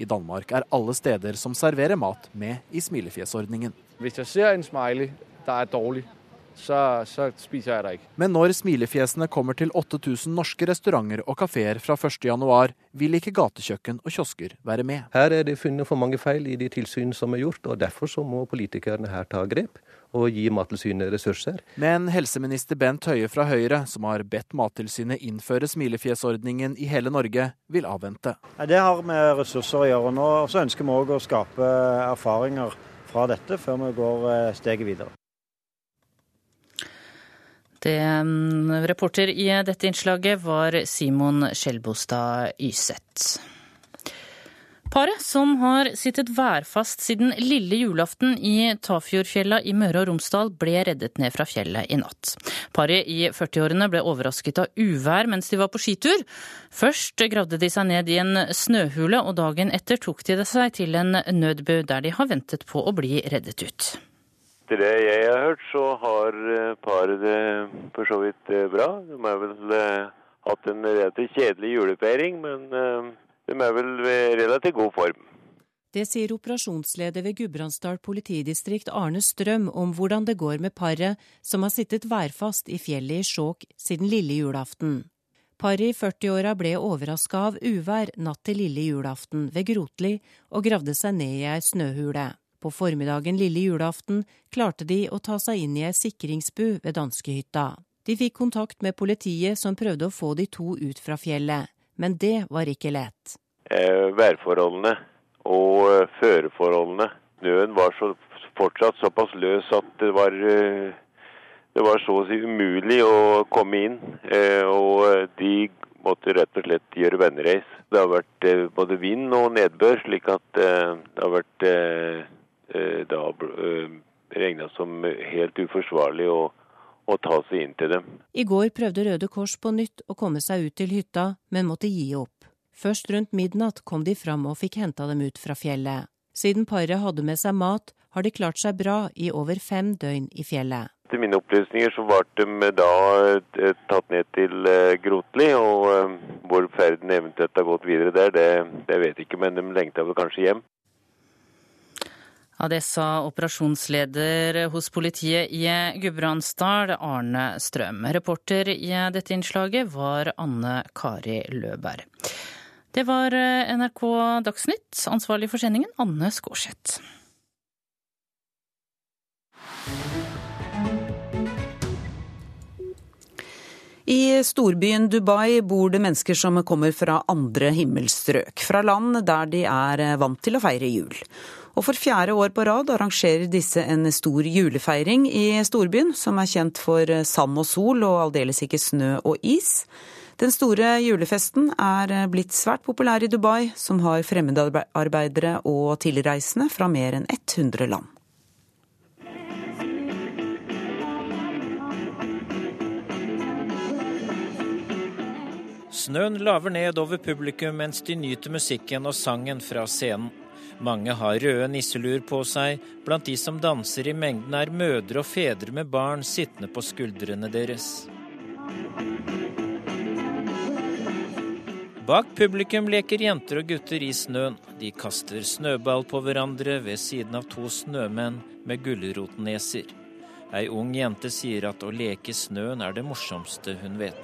I Danmark er alle steder som serverer mat med i smilefjesordningen. Hvis jeg ser en smiley der er dårlig, så, så spiser jeg det ikke. Men når smilefjesene kommer til 8000 norske restauranter og kafeer fra 1.1, vil ikke gatekjøkken og kiosker være med. Her er det funnet for mange feil i de tilsyn som er gjort, og derfor så må politikerne her ta grep og gi Mattilsynet ressurser. Men helseminister Bent Høie fra Høyre, som har bedt Mattilsynet innføre smilefjesordningen i hele Norge, vil avvente. Det har med ressurser å gjøre nå. og Så ønsker vi òg å skape erfaringer fra dette før vi går eh, steget videre. Det mm, Reporter i dette innslaget var Simon Skjelbostad Yseth. Paret som har sittet værfast siden lille julaften i Tafjordfjella i Møre og Romsdal, ble reddet ned fra fjellet i natt. Paret i 40-årene ble overrasket av uvær mens de var på skitur. Først gravde de seg ned i en snøhule, og dagen etter tok de seg til en nødbø der de har ventet på å bli reddet ut. Etter det jeg har hørt, så har eh, paret det for så vidt eh, bra. De har vel eh, hatt en relativt kjedelig julefeiring, men de er vel ved relativt god form. Det sier operasjonsleder ved Gudbrandsdal politidistrikt Arne Strøm om hvordan det går med paret som har sittet værfast i fjellet i Skjåk siden lille julaften. Paret i 40-åra ble overraska av uvær natt til lille julaften ved Grotli og gravde seg ned i ei snøhule. På formiddagen lille julaften klarte de å ta seg inn i ei sikringsbu ved danskehytta. De fikk kontakt med politiet som prøvde å få de to ut fra fjellet, men det var ikke lett. Eh, værforholdene og eh, føreforholdene. Snøen var så, fortsatt såpass løs at det var, eh, det var så å si umulig å komme inn. Og de måtte rett og slett gjøre vennereis. Det har vært både vind og nedbør, slik at det har vært da eh, regna som helt uforsvarlig å, å ta seg inn til dem. I går prøvde Røde Kors på nytt å komme seg ut til hytta, men måtte gi opp. Først rundt midnatt kom de fram og fikk henta dem ut fra fjellet. Siden paret hadde med seg mat, har de klart seg bra i over fem døgn i fjellet. Til mine opplysninger så ble de da eh, tatt ned til Grotli, og hvor ferden eventuelt har gått videre der, det, det vet jeg ikke, men de lengta vel kanskje hjem. Ja, Det sa operasjonsleder hos politiet i Gudbrandsdal, Arne Strøm. Reporter i dette innslaget var Anne Kari Løberg. Det var NRK Dagsnytt. Ansvarlig for sendingen, Anne Skårseth. I storbyen Dubai bor det mennesker som kommer fra andre himmelstrøk, fra land der de er vant til å feire jul. Og for fjerde år på rad arrangerer disse en stor julefeiring i storbyen, som er kjent for sand og sol og aldeles ikke snø og is. Den store julefesten er blitt svært populær i Dubai, som har fremmedarbeidere og tilreisende fra mer enn 100 land. Snøen laver ned over publikum mens de nyter musikken og sangen fra scenen. Mange har røde nisseluer på seg. Blant de som danser i mengden er mødre og fedre med barn sittende på skuldrene deres. Bak publikum leker jenter og gutter i snøen. De kaster snøball på hverandre ved siden av to snømenn med gulrotneser. Ei ung jente sier at å leke i snøen er det morsomste hun vet.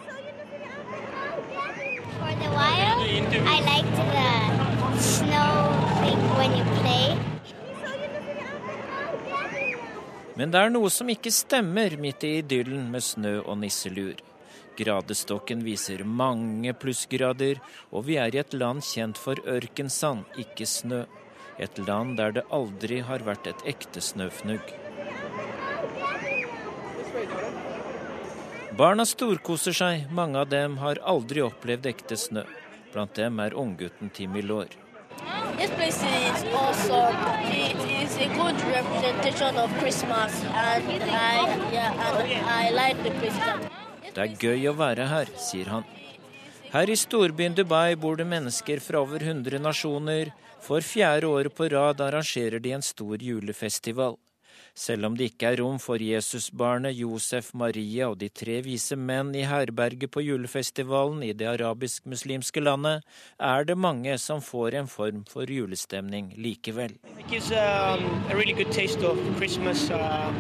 Men det er noe som ikke stemmer midt i idyllen med snø og nisselur. Gradestokken viser mange plussgrader, og vi er i et land kjent for ørkensand, ikke snø. Et land der det aldri har vært et ekte snøfnugg. Barna storkoser seg, mange av dem har aldri opplevd ekte snø. Blant dem er unggutten Timmy Laar. awesome. Yeah, like. Det er gøy å være her, sier han. Her i storbyen Dubai bor det mennesker fra over 100 nasjoner. For fjerde året på rad arrangerer de en stor julefestival. Selv om det ikke er rom for Jesusbarnet, Josef, Maria og de tre vise menn i herberget på julefestivalen i det arabisk-muslimske landet, er det mange som får en form for julestemning likevel. Um, really Christmas, uh,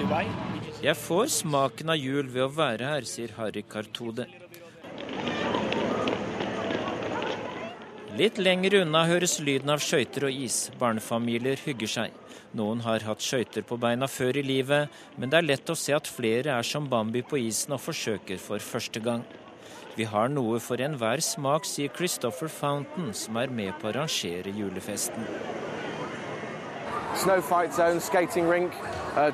Dubai. Jeg får smaken av jul ved å være her, sier Harry Kartode. Litt lenger unna høres lyden av skøyter og is. Barnefamilier hygger seg. Noen har hatt skøyter på beina før i livet, men det er lett å se at flere er som Bambi på isen og forsøker for første gang. Vi har noe for enhver smak, sier Christopher Fountain, som er med på å arrangere julefesten. Uh,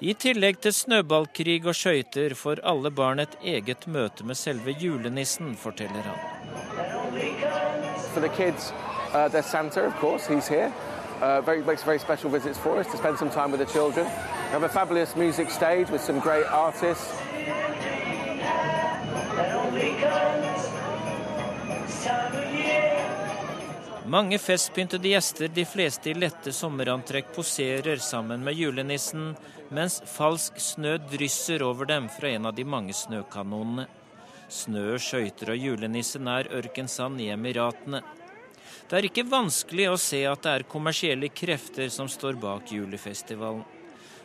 I tillegg til snøballkrig og skøyter får alle barn et eget møte med selve julenissen, forteller han. For the kids, uh, there's Santa, of course, he's here. Uh, very, makes very special visits for us to spend some time with the children. We have a fabulous music stage with some great artists. Mange festpyntede gjester, de fleste i lette sommerantrekk, poserer sammen med julenissen, mens falsk snø drysser over dem fra en av de mange snøkanonene. Snø, skøyter og julenissen er ørkensand i Emiratene. Det er ikke vanskelig å se at det er kommersielle krefter som står bak julefestivalen.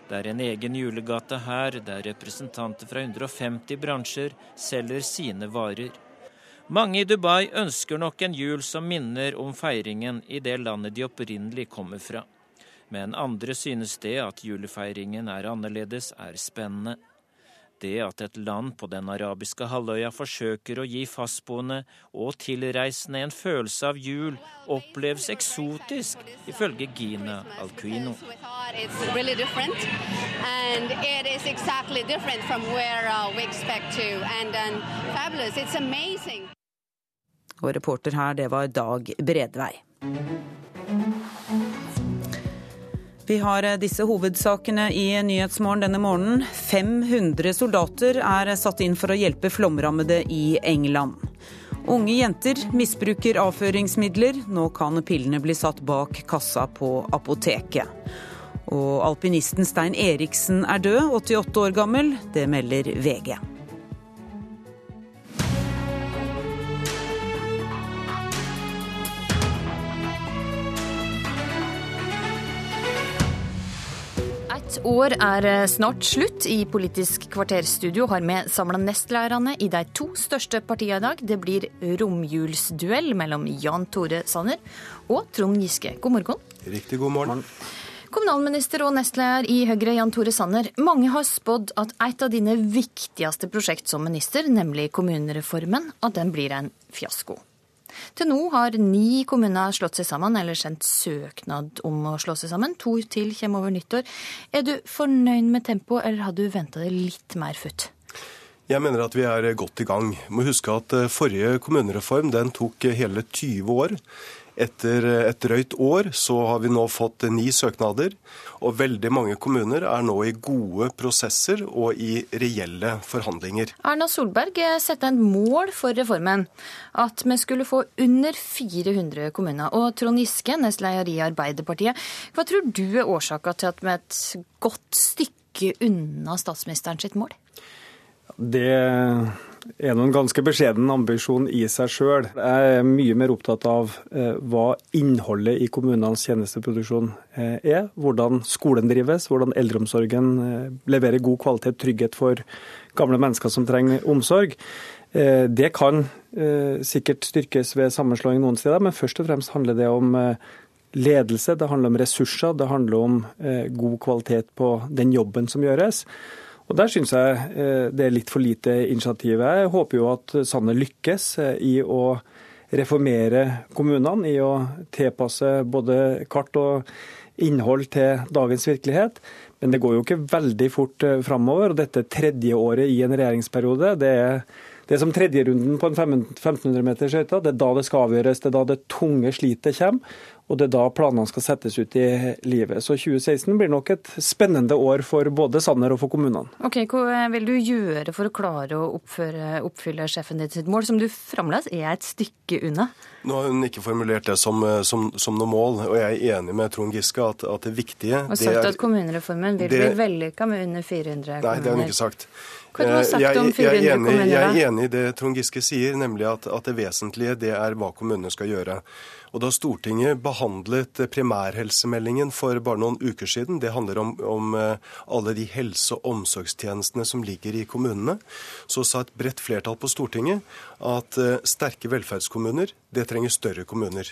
Det er en egen julegate her, der representanter fra 150 bransjer selger sine varer. Mange i Dubai ønsker nok en jul som minner om feiringen i det landet de opprinnelig kommer fra. Men andre synes det at julefeiringen er annerledes, er spennende. Det at et land på den arabiske halvøya forsøker å gi fastboende og tilreisende en følelse av jul, oppleves eksotisk, ifølge Gina Alcuino. Really. Og reporter her, det var Dag Bredvei. Vi har disse hovedsakene i Nyhetsmorgen denne morgenen. 500 soldater er satt inn for å hjelpe flomrammede i England. Unge jenter misbruker avføringsmidler. Nå kan pillene bli satt bak kassa på apoteket. Og alpinisten Stein Eriksen er død, 88 år gammel. Det melder VG. Et år er eh, snart slutt. I Politisk kvarterstudio har vi samla nestlærerne i de to største partiene i dag. Det blir romjulsduell mellom Jan Tore Sanner og Trond Giske. God morgen. Riktig god morgen. Kommunalminister og nestleder i Høyre, Jan Tore Sanner. Mange har spådd at et av dine viktigste prosjekt som minister, nemlig kommunereformen, at den blir en fiasko. Til nå har ni kommuner slått seg sammen, eller sendt søknad om å slå seg sammen. To til kommer over nyttår. Er du fornøyd med tempoet, eller har du venta deg litt mer futt? Jeg mener at vi er godt i gang. Må huske at forrige kommunereform den tok hele 20 år. Etter et drøyt år så har vi nå fått ni søknader, og veldig mange kommuner er nå i gode prosesser og i reelle forhandlinger. Erna Solberg satte en mål for reformen, at vi skulle få under 400 kommuner. Og Trond Giske, nestleder i Arbeiderpartiet, hva tror du er årsaka til at vi er et godt stykke unna statsministeren sitt mål? Det er noen ganske beskjeden ambisjon i seg sjøl. Jeg er mye mer opptatt av eh, hva innholdet i kommunenes tjenesteproduksjon eh, er. Hvordan skolen drives, hvordan eldreomsorgen eh, leverer god kvalitet, trygghet for gamle mennesker som trenger omsorg. Det kan sikkert styrkes ved sammenslåing noen steder, men først og fremst handler det om ledelse, det handler om ressurser, det handler om god kvalitet på den jobben som gjøres. Og Der syns jeg det er litt for lite initiativ. Jeg håper jo at Sanner lykkes i å reformere kommunene, i å tilpasse både kart og innhold til dagens virkelighet. Men det går jo ikke veldig fort framover. Og dette tredje året i en regjeringsperiode, det er det er som tredjerunden på en 1500 meters skøyte. Det er da det skal avgjøres, det er da det tunge slitet kommer. Og det er da planene skal settes ut i livet. Så 2016 blir nok et spennende år for både Sanner og for kommunene. Ok, Hva vil du gjøre for å klare å oppføre, oppfylle sjefen ditt sitt mål, som du fremdeles er et stykke unna? Nå har hun ikke formulert det som, som, som noe mål, og jeg er enig med Trond Giske at, at det viktige Og sagt er, at kommunereformen vil det, bli vellykka med under 400 kommuner. Nei, det har hun ikke sagt. Hva har du sagt jeg, om 400 jeg, enig, kommuner, jeg er enig i det Trond Giske sier, nemlig at, at det vesentlige det er hva kommunene skal gjøre. Og Da Stortinget behandlet primærhelsemeldingen for bare noen uker siden, det handler om, om alle de helse- og omsorgstjenestene som ligger i kommunene, så sa et bredt flertall på Stortinget at sterke velferdskommuner det trenger større kommuner.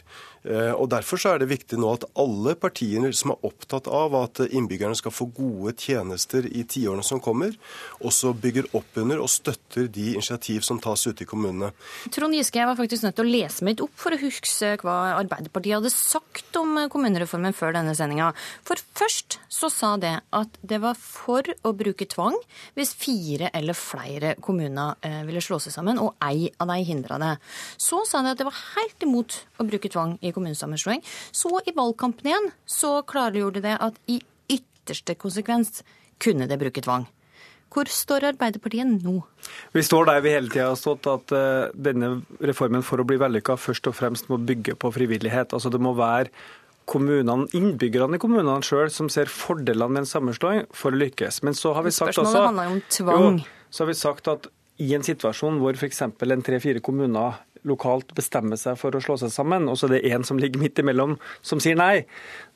Og Derfor så er det viktig nå at alle partier som er opptatt av at innbyggerne skal få gode tjenester i tiårene som kommer, også bygger opp under og støtter de initiativ som tas ute i kommunene. Trond Giske, jeg var faktisk nødt til å lese meg litt opp for å huske hva Arbeiderpartiet hadde sagt om kommunereformen før denne sendinga. For først så sa det at det var for å bruke tvang hvis fire eller flere kommuner eh, ville slå seg sammen, og ei av de hindra det. Så sa det at det var helt imot å bruke tvang i kommunesammenslåing. Så i valgkampen igjen så klargjorde det at i ytterste konsekvens kunne det bruke tvang. Hvor står Arbeiderpartiet nå? Vi står der vi hele tida har stått, at uh, denne reformen for å bli vellykka først og fremst må bygge på frivillighet. Altså Det må være kommunene, innbyggerne i kommunene sjøl som ser fordelene med en sammenslåing for å lykkes. Men så har vi sagt Spørsmålet også, handler om tvang. Jo, så har vi sagt at i en situasjon hvor f.eks. en tre-fire kommuner lokalt bestemmer seg for å slå seg sammen, og så er det én som ligger midt imellom som sier nei,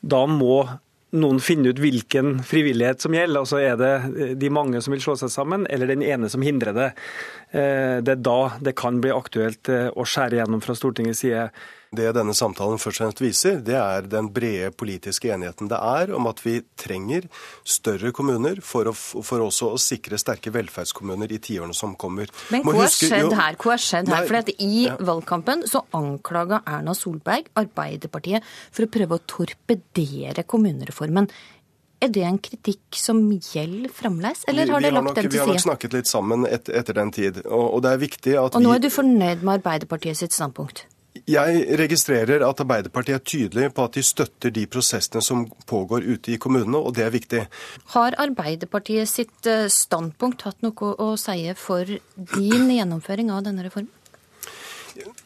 da må noen finne ut hvilken frivillighet som gjelder. og så Er det de mange som vil slå seg sammen, eller den ene som hindrer det? Det er da det kan bli aktuelt å skjære gjennom fra Stortingets side. Det denne samtalen først og fremst viser, det er den brede politiske enigheten det er om at vi trenger større kommuner for, å, for også å sikre sterke velferdskommuner i tiårene som kommer. Men hva har skjedd her? Hva har skjedd her? For I ja. valgkampen så anklaga Erna Solberg Arbeiderpartiet for å prøve å torpedere kommunereformen. Er det en kritikk som gjelder fremdeles, eller har dere lagt den til side? Vi har nok snakket litt sammen et, etter den tid. Og, og, det er viktig at Og nå er du fornøyd med Arbeiderpartiet sitt standpunkt? Jeg registrerer at Arbeiderpartiet er tydelig på at de støtter de prosessene som pågår ute i kommunene, og det er viktig. Har Arbeiderpartiet sitt standpunkt hatt noe å si for din gjennomføring av denne reformen?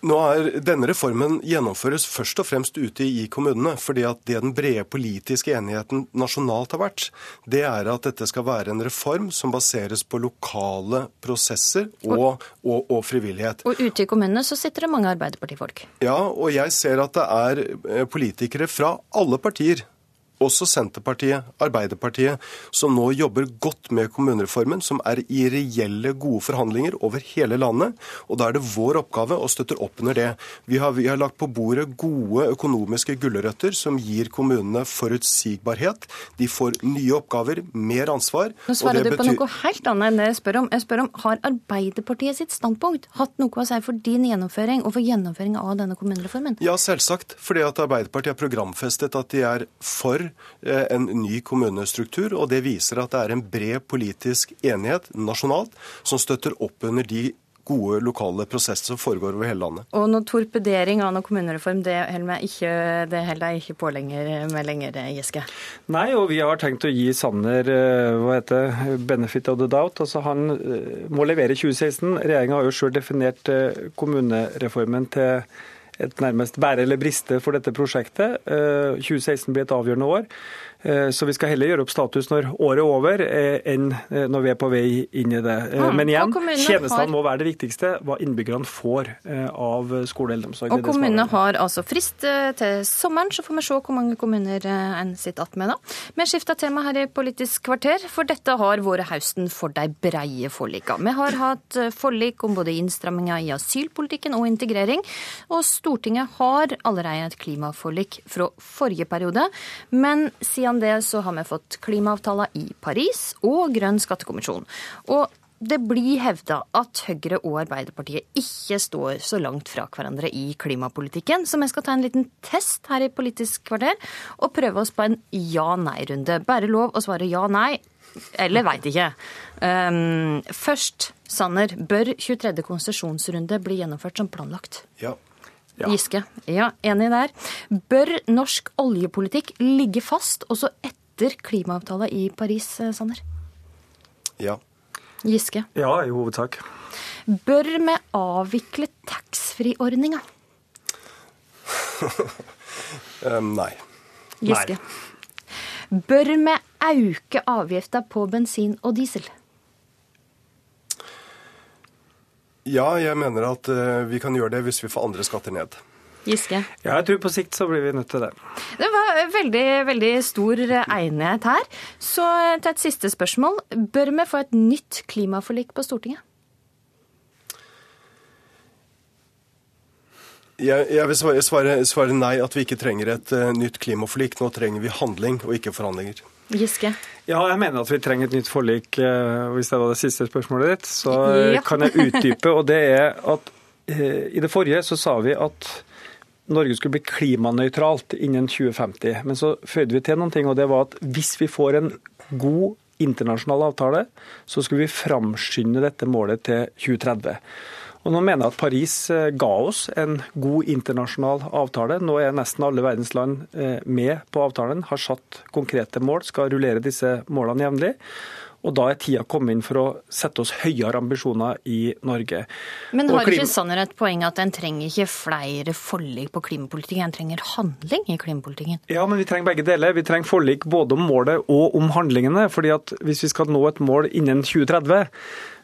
Nå er Denne reformen gjennomføres først og fremst ute i kommunene. fordi at Det den brede politiske enigheten nasjonalt har vært, det er at dette skal være en reform som baseres på lokale prosesser og, og, og frivillighet. Og ute i kommunene så sitter det mange Arbeiderpartifolk? Ja, og jeg ser at det er politikere fra alle partier også Senterpartiet, Arbeiderpartiet, som nå jobber godt med kommunereformen, som er i reelle, gode forhandlinger over hele landet. Og da er det vår oppgave å støtte opp under det. Vi har, vi har lagt på bordet gode økonomiske gulrøtter som gir kommunene forutsigbarhet. De får nye oppgaver, mer ansvar. Nå svarer du på betyr... noe helt annet enn det jeg spør om. Jeg spør om har Arbeiderpartiet sitt standpunkt hatt noe å si for din gjennomføring og for gjennomføring av denne kommunereformen? Ja, selvsagt. Fordi at Arbeiderpartiet har programfestet at de er for Eh, en ny kommunestruktur. og Det viser at det er en bred politisk enighet nasjonalt som støtter opp under de gode lokale prosesser som foregår over hele landet. Og noe torpedering av noen kommunereform, det holder ikke, det ikke på lenger med lenger, Giske? Nei, og vi har tenkt å gi Sanner eh, hva heter benefit of the doubt. Altså Han eh, må levere 2016. Regjeringa har jo sjøl definert kommunereformen til et nærmest bære eller briste for dette prosjektet. 2016 blir et avgjørende år. Eh, så vi skal heller gjøre opp status når året er over, eh, enn eh, når vi er på vei inn i det. Mm. Men igjen, tjenestene må være det viktigste. Hva innbyggerne får av skole og eldreomsorg. Og kommunene har altså frist til sommeren, så får vi se hvor mange kommuner en sitter igjen med da. Vi skifter tema her i Politisk kvarter, for dette har vært høsten for de breie forlikene. Vi har hatt forlik om både innstramminger i asylpolitikken og integrering, og Stortinget har allerede et klimaforlik fra forrige periode. Men siden siden det så har vi fått klimaavtaler i Paris og Grønn skattekommisjon. Og det blir hevda at Høyre og Arbeiderpartiet ikke står så langt fra hverandre i klimapolitikken, så vi skal ta en liten test her i Politisk kvarter og prøve oss på en ja-nei-runde. Bare lov å svare ja-nei. Eller veit ikke. Um, først, Sanner. Bør 23. konsesjonsrunde bli gjennomført som planlagt? Ja. Ja. Giske. Ja, enig der. Bør norsk oljepolitikk ligge fast også etter klimaavtalen i Paris, eh, Sanner? Ja. Giske? Ja, i hovedsak. Bør vi avvikle taxfree-ordninga? um, nei. Giske? Nei. Bør vi auke avgifta på bensin og diesel? Ja, jeg mener at uh, vi kan gjøre det hvis vi får andre skatter ned. Giske? Ja, jeg tror på sikt så blir vi nødt til det. Det var veldig, veldig stor enighet her. Så til et siste spørsmål. Bør vi få et nytt klimaforlik på Stortinget? Jeg, jeg vil svare, svare, svare, nei, at vi ikke trenger et uh, nytt klimaforlik. Nå trenger vi handling og ikke forhandlinger. Giske? Ja, jeg mener at vi trenger et nytt forlik. Uh, hvis det var det siste spørsmålet ditt, så ja. kan jeg utdype. og det er at uh, I det forrige så sa vi at Norge skulle bli klimanøytralt innen 2050. Men så føyde vi til noen ting, og det var at hvis vi får en god internasjonal avtale, så skulle vi framskynde dette målet til 2030. Og nå mener jeg at Paris eh, ga oss en god internasjonal avtale. Nå er nesten alle verdens land eh, med på avtalen, har satt konkrete mål, skal rullere disse målene jevnlig. Og da er tida kommet inn for å sette oss høyere ambisjoner i Norge. Men har ikke Sanner et poeng at en trenger ikke flere forlik på klimapolitikken, en trenger handling i klimapolitikken? Ja, men vi trenger begge deler. Vi trenger forlik både om målet og om handlingene. fordi at hvis vi skal nå et mål innen 2030 Eh,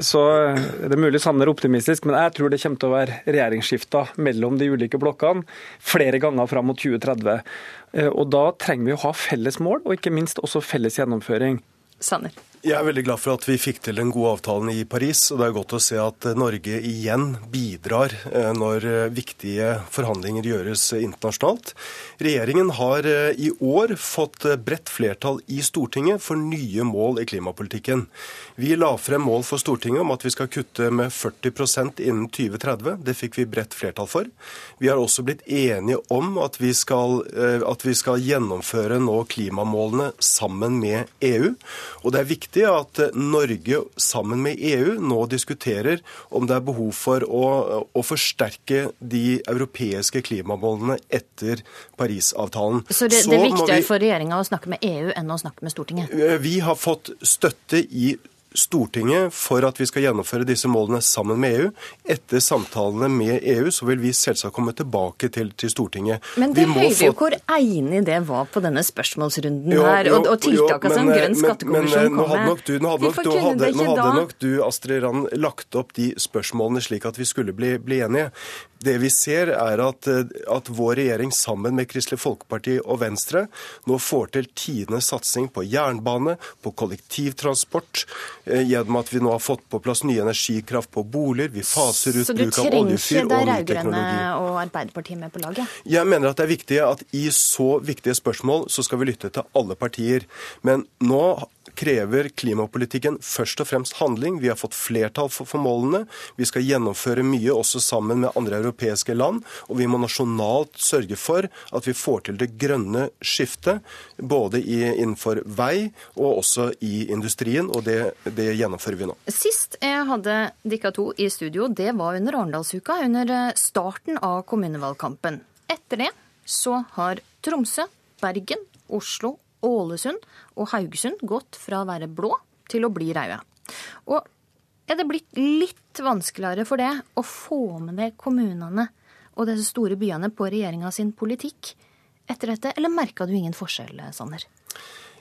så det er mulig Sanner er optimistisk, men jeg tror det kommer til å være regjeringsskifter mellom de ulike blokkene flere ganger fram mot 2030. Eh, og Da trenger vi å ha felles mål, og ikke minst også felles gjennomføring. Sanner. Jeg er veldig glad for at vi fikk til den gode avtalen i Paris. og Det er godt å se at Norge igjen bidrar eh, når eh, viktige forhandlinger gjøres internasjonalt. Regjeringen har eh, i år fått bredt flertall i Stortinget for nye mål i klimapolitikken. Vi la frem mål for Stortinget om at vi skal kutte med 40% innen 2030. Det fikk vi bredt flertall for. Vi har også blitt enige om at vi skal, at vi skal gjennomføre nå klimamålene sammen med EU. Og det er viktig viktig at Norge sammen med EU nå diskuterer om det er behov for å, å forsterke de europeiske klimamålene etter Parisavtalen. Så det, det er viktigere vi, for regjeringa å snakke med EU enn å snakke med Stortinget? Vi har fått støtte i Stortinget for at vi skal gjennomføre disse målene sammen med EU. Etter samtalene med EU så vil vi selvsagt komme tilbake til, til Stortinget. Men det hører jo hvor enig det var på denne spørsmålsrunden jo, her, og, og tiltakene som Grønn eh, skattekommisjon kom med. Nok du, nå hadde, nok, du, hadde, nå hadde nok du, Astrid Rand, lagt opp de spørsmålene slik at vi skulle bli, bli enige. Det vi ser, er at, at, vår regjering sammen med Kristelig Folkeparti og Venstre nå får til tidenes satsing på jernbane, på kollektivtransport, eh, gjennom at vi nå har fått på plass ny energikraft på boliger. Vi faser ut bruk av oljefyr og ny teknologi. Så du trenger ikke de rød-grønne og Arbeiderpartiet med på laget? Jeg mener at det er viktig at i så viktige spørsmål så skal vi lytte til alle partier. Men nå krever klimapolitikken først og fremst handling. Vi har fått flertall for, for målene. Vi skal gjennomføre mye også sammen med andre europeiske land. Og vi må nasjonalt sørge for at vi får til det grønne skiftet, både i, innenfor vei og også i industrien. Og det, det gjennomfører vi nå. Sist jeg hadde dere to i studio, det var under Arendalsuka, under starten av kommunevalgkampen. Etter det så har Tromsø, Bergen, Oslo Ålesund og Haugesund gått fra å være blå til å bli røde. Og er det blitt litt vanskeligere for det å få med det kommunene og disse store byene på regjeringa sin politikk etter dette, eller merka du ingen forskjell, Sanner?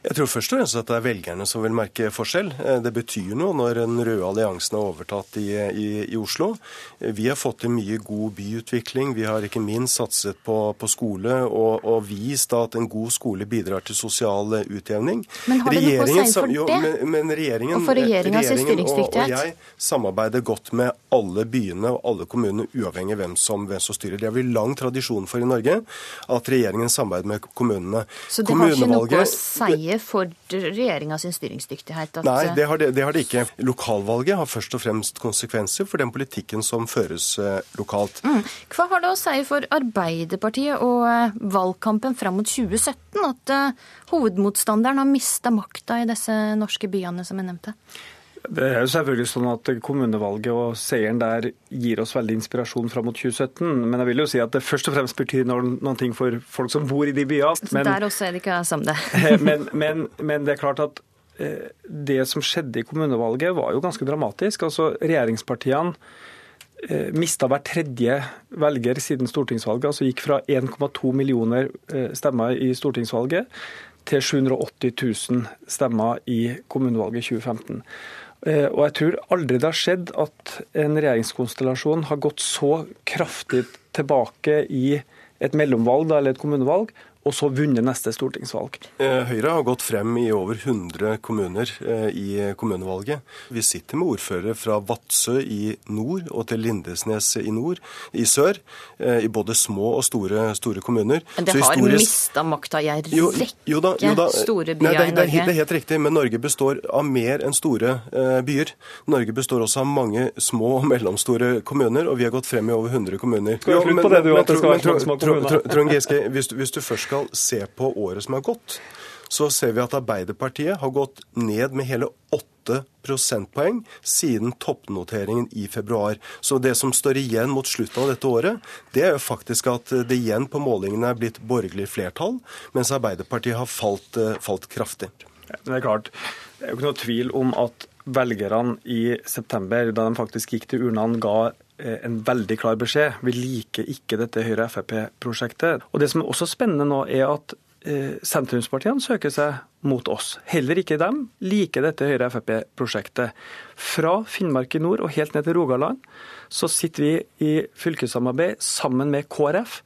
Jeg tror først og fremst at det er velgerne som vil merke forskjell. Eh, det betyr noe når den røde alliansen har overtatt i, i, i, Oslo. Eh, vi har fått til mye god byutvikling. Vi har ikke minst satset på, på skole og, og, vist at en god skole bidrar til sosial eh, utjevning. Men har det noe å si for det? men, men regjeringen, og for regjeringas styringsdyktighet? Og, og jeg samarbeider godt med alle byene og alle kommunene, uavhengig av hvem som, hvem som styrer. Det har vi lang tradisjon for i Norge, at regjeringen samarbeider med kommunene. Så det har ikke noe å si for regjeringa sin styringsdyktighet? Nei, det har det, det har det, ikke. Lokalvalget har først og fremst konsekvenser for den politikken som føres eh, lokalt. Mm. Hva har det å si for Arbeiderpartiet og eh, valgkampen fram mot 2017 at eh, hovedmotstanderen har mista makta i disse norske byene som jeg nevnte? Det er jo selvfølgelig sånn at Kommunevalget og seieren der gir oss veldig inspirasjon fram mot 2017. Men jeg vil jo si at det først og fremst betyr noen ting for folk som bor i de byene. Men, der også er det ikke som det. men, men, men, det er klart at eh, det som skjedde i kommunevalget var jo ganske dramatisk. Altså Regjeringspartiene eh, mista hver tredje velger siden stortingsvalget. altså Gikk fra 1,2 millioner eh, stemmer i stortingsvalget til 780 000 stemmer i kommunevalget 2015. Eh, og jeg tror aldri det har skjedd at en regjeringskonstellasjon har gått så kraftig tilbake i et mellomvalg eller et kommunevalg, og så vunnet neste stortingsvalg. Eh, Høyre har gått frem i over 100 kommuner eh, i kommunevalget. Vi sitter med ordførere fra Vadsø i nord og til Lindesnes i nord, i sør. Eh, I både små og store, store kommuner. Men det har historisk... mista makta i en rekke jo, da, jo da, store byer nei, det, i Norge? Det er helt riktig, men Norge består av mer enn store byer. Norge består også av mange små og mellomstore kommuner, og vi har gått frem i over 100 kommuner. Skal vi slutte på det, du, at det skal være små kommuner? Trond Giske, hvis du først skal skal se på året som har gått, så ser vi at Arbeiderpartiet har gått ned med hele 8 prosentpoeng siden toppnoteringen i februar. Så det som står igjen mot slutten av dette året, det er jo faktisk at det igjen på målingene er blitt borgerlig flertall, mens Arbeiderpartiet har falt, eh, falt kraftig. Det er klart. Det er jo ikke noe tvil om at velgerne i september, da de faktisk gikk til urnene, ga Eh, en veldig klar beskjed. Vi liker ikke dette Høyre-Frp-prosjektet. Og Det som er også spennende nå, er at eh, sentrumspartiene søker seg mot oss. Heller ikke dem liker dette Høyre-Frp-prosjektet. Fra Finnmark i nord og helt ned til Rogaland så sitter vi i fylkessamarbeid sammen med KrF,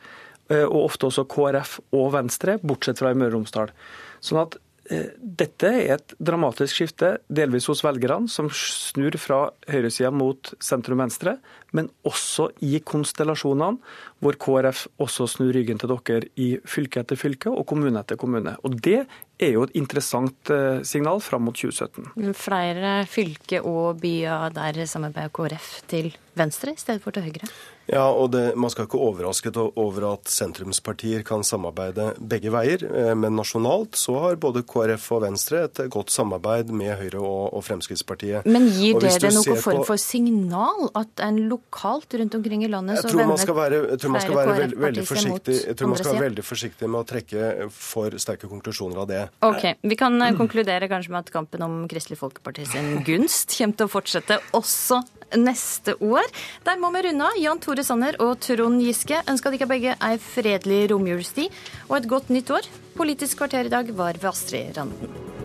eh, og ofte også KrF og Venstre, bortsett fra i Møre og Romsdal. Sånn at dette er et dramatisk skifte, delvis hos velgerne, som snur fra høyresida mot sentrum-venstre, men også i konstellasjonene, hvor KrF også snur ryggen til dere i fylke etter fylke og kommune etter kommune. Og Det er jo et interessant eh, signal fram mot 2017. Flere fylke og byer der samarbeider KrF til venstre i stedet for til høyre? Ja, og det, Man skal ikke overrasket over at sentrumspartier kan samarbeide begge veier. Eh, men nasjonalt så har både KrF og Venstre et godt samarbeid med Høyre og, og Fremskrittspartiet. Men gir det det noen form for signal at en lokalt rundt omkring i landet så vender flere KrF-partier seg mot Jeg tror man skal være veldig forsiktig med å trekke for sterke konklusjoner av det. Ok, Vi kan eh, konkludere kanskje med at kampen om Kristelig Folkeparti sin gunst kommer til å fortsette også neste år. Der må vi runde av. Jan Tore Sanner og Trond Giske ønsker dere begge ei fredelig romjulstid og et godt nytt år. Politisk kvarter i dag var ved Astrid Randen.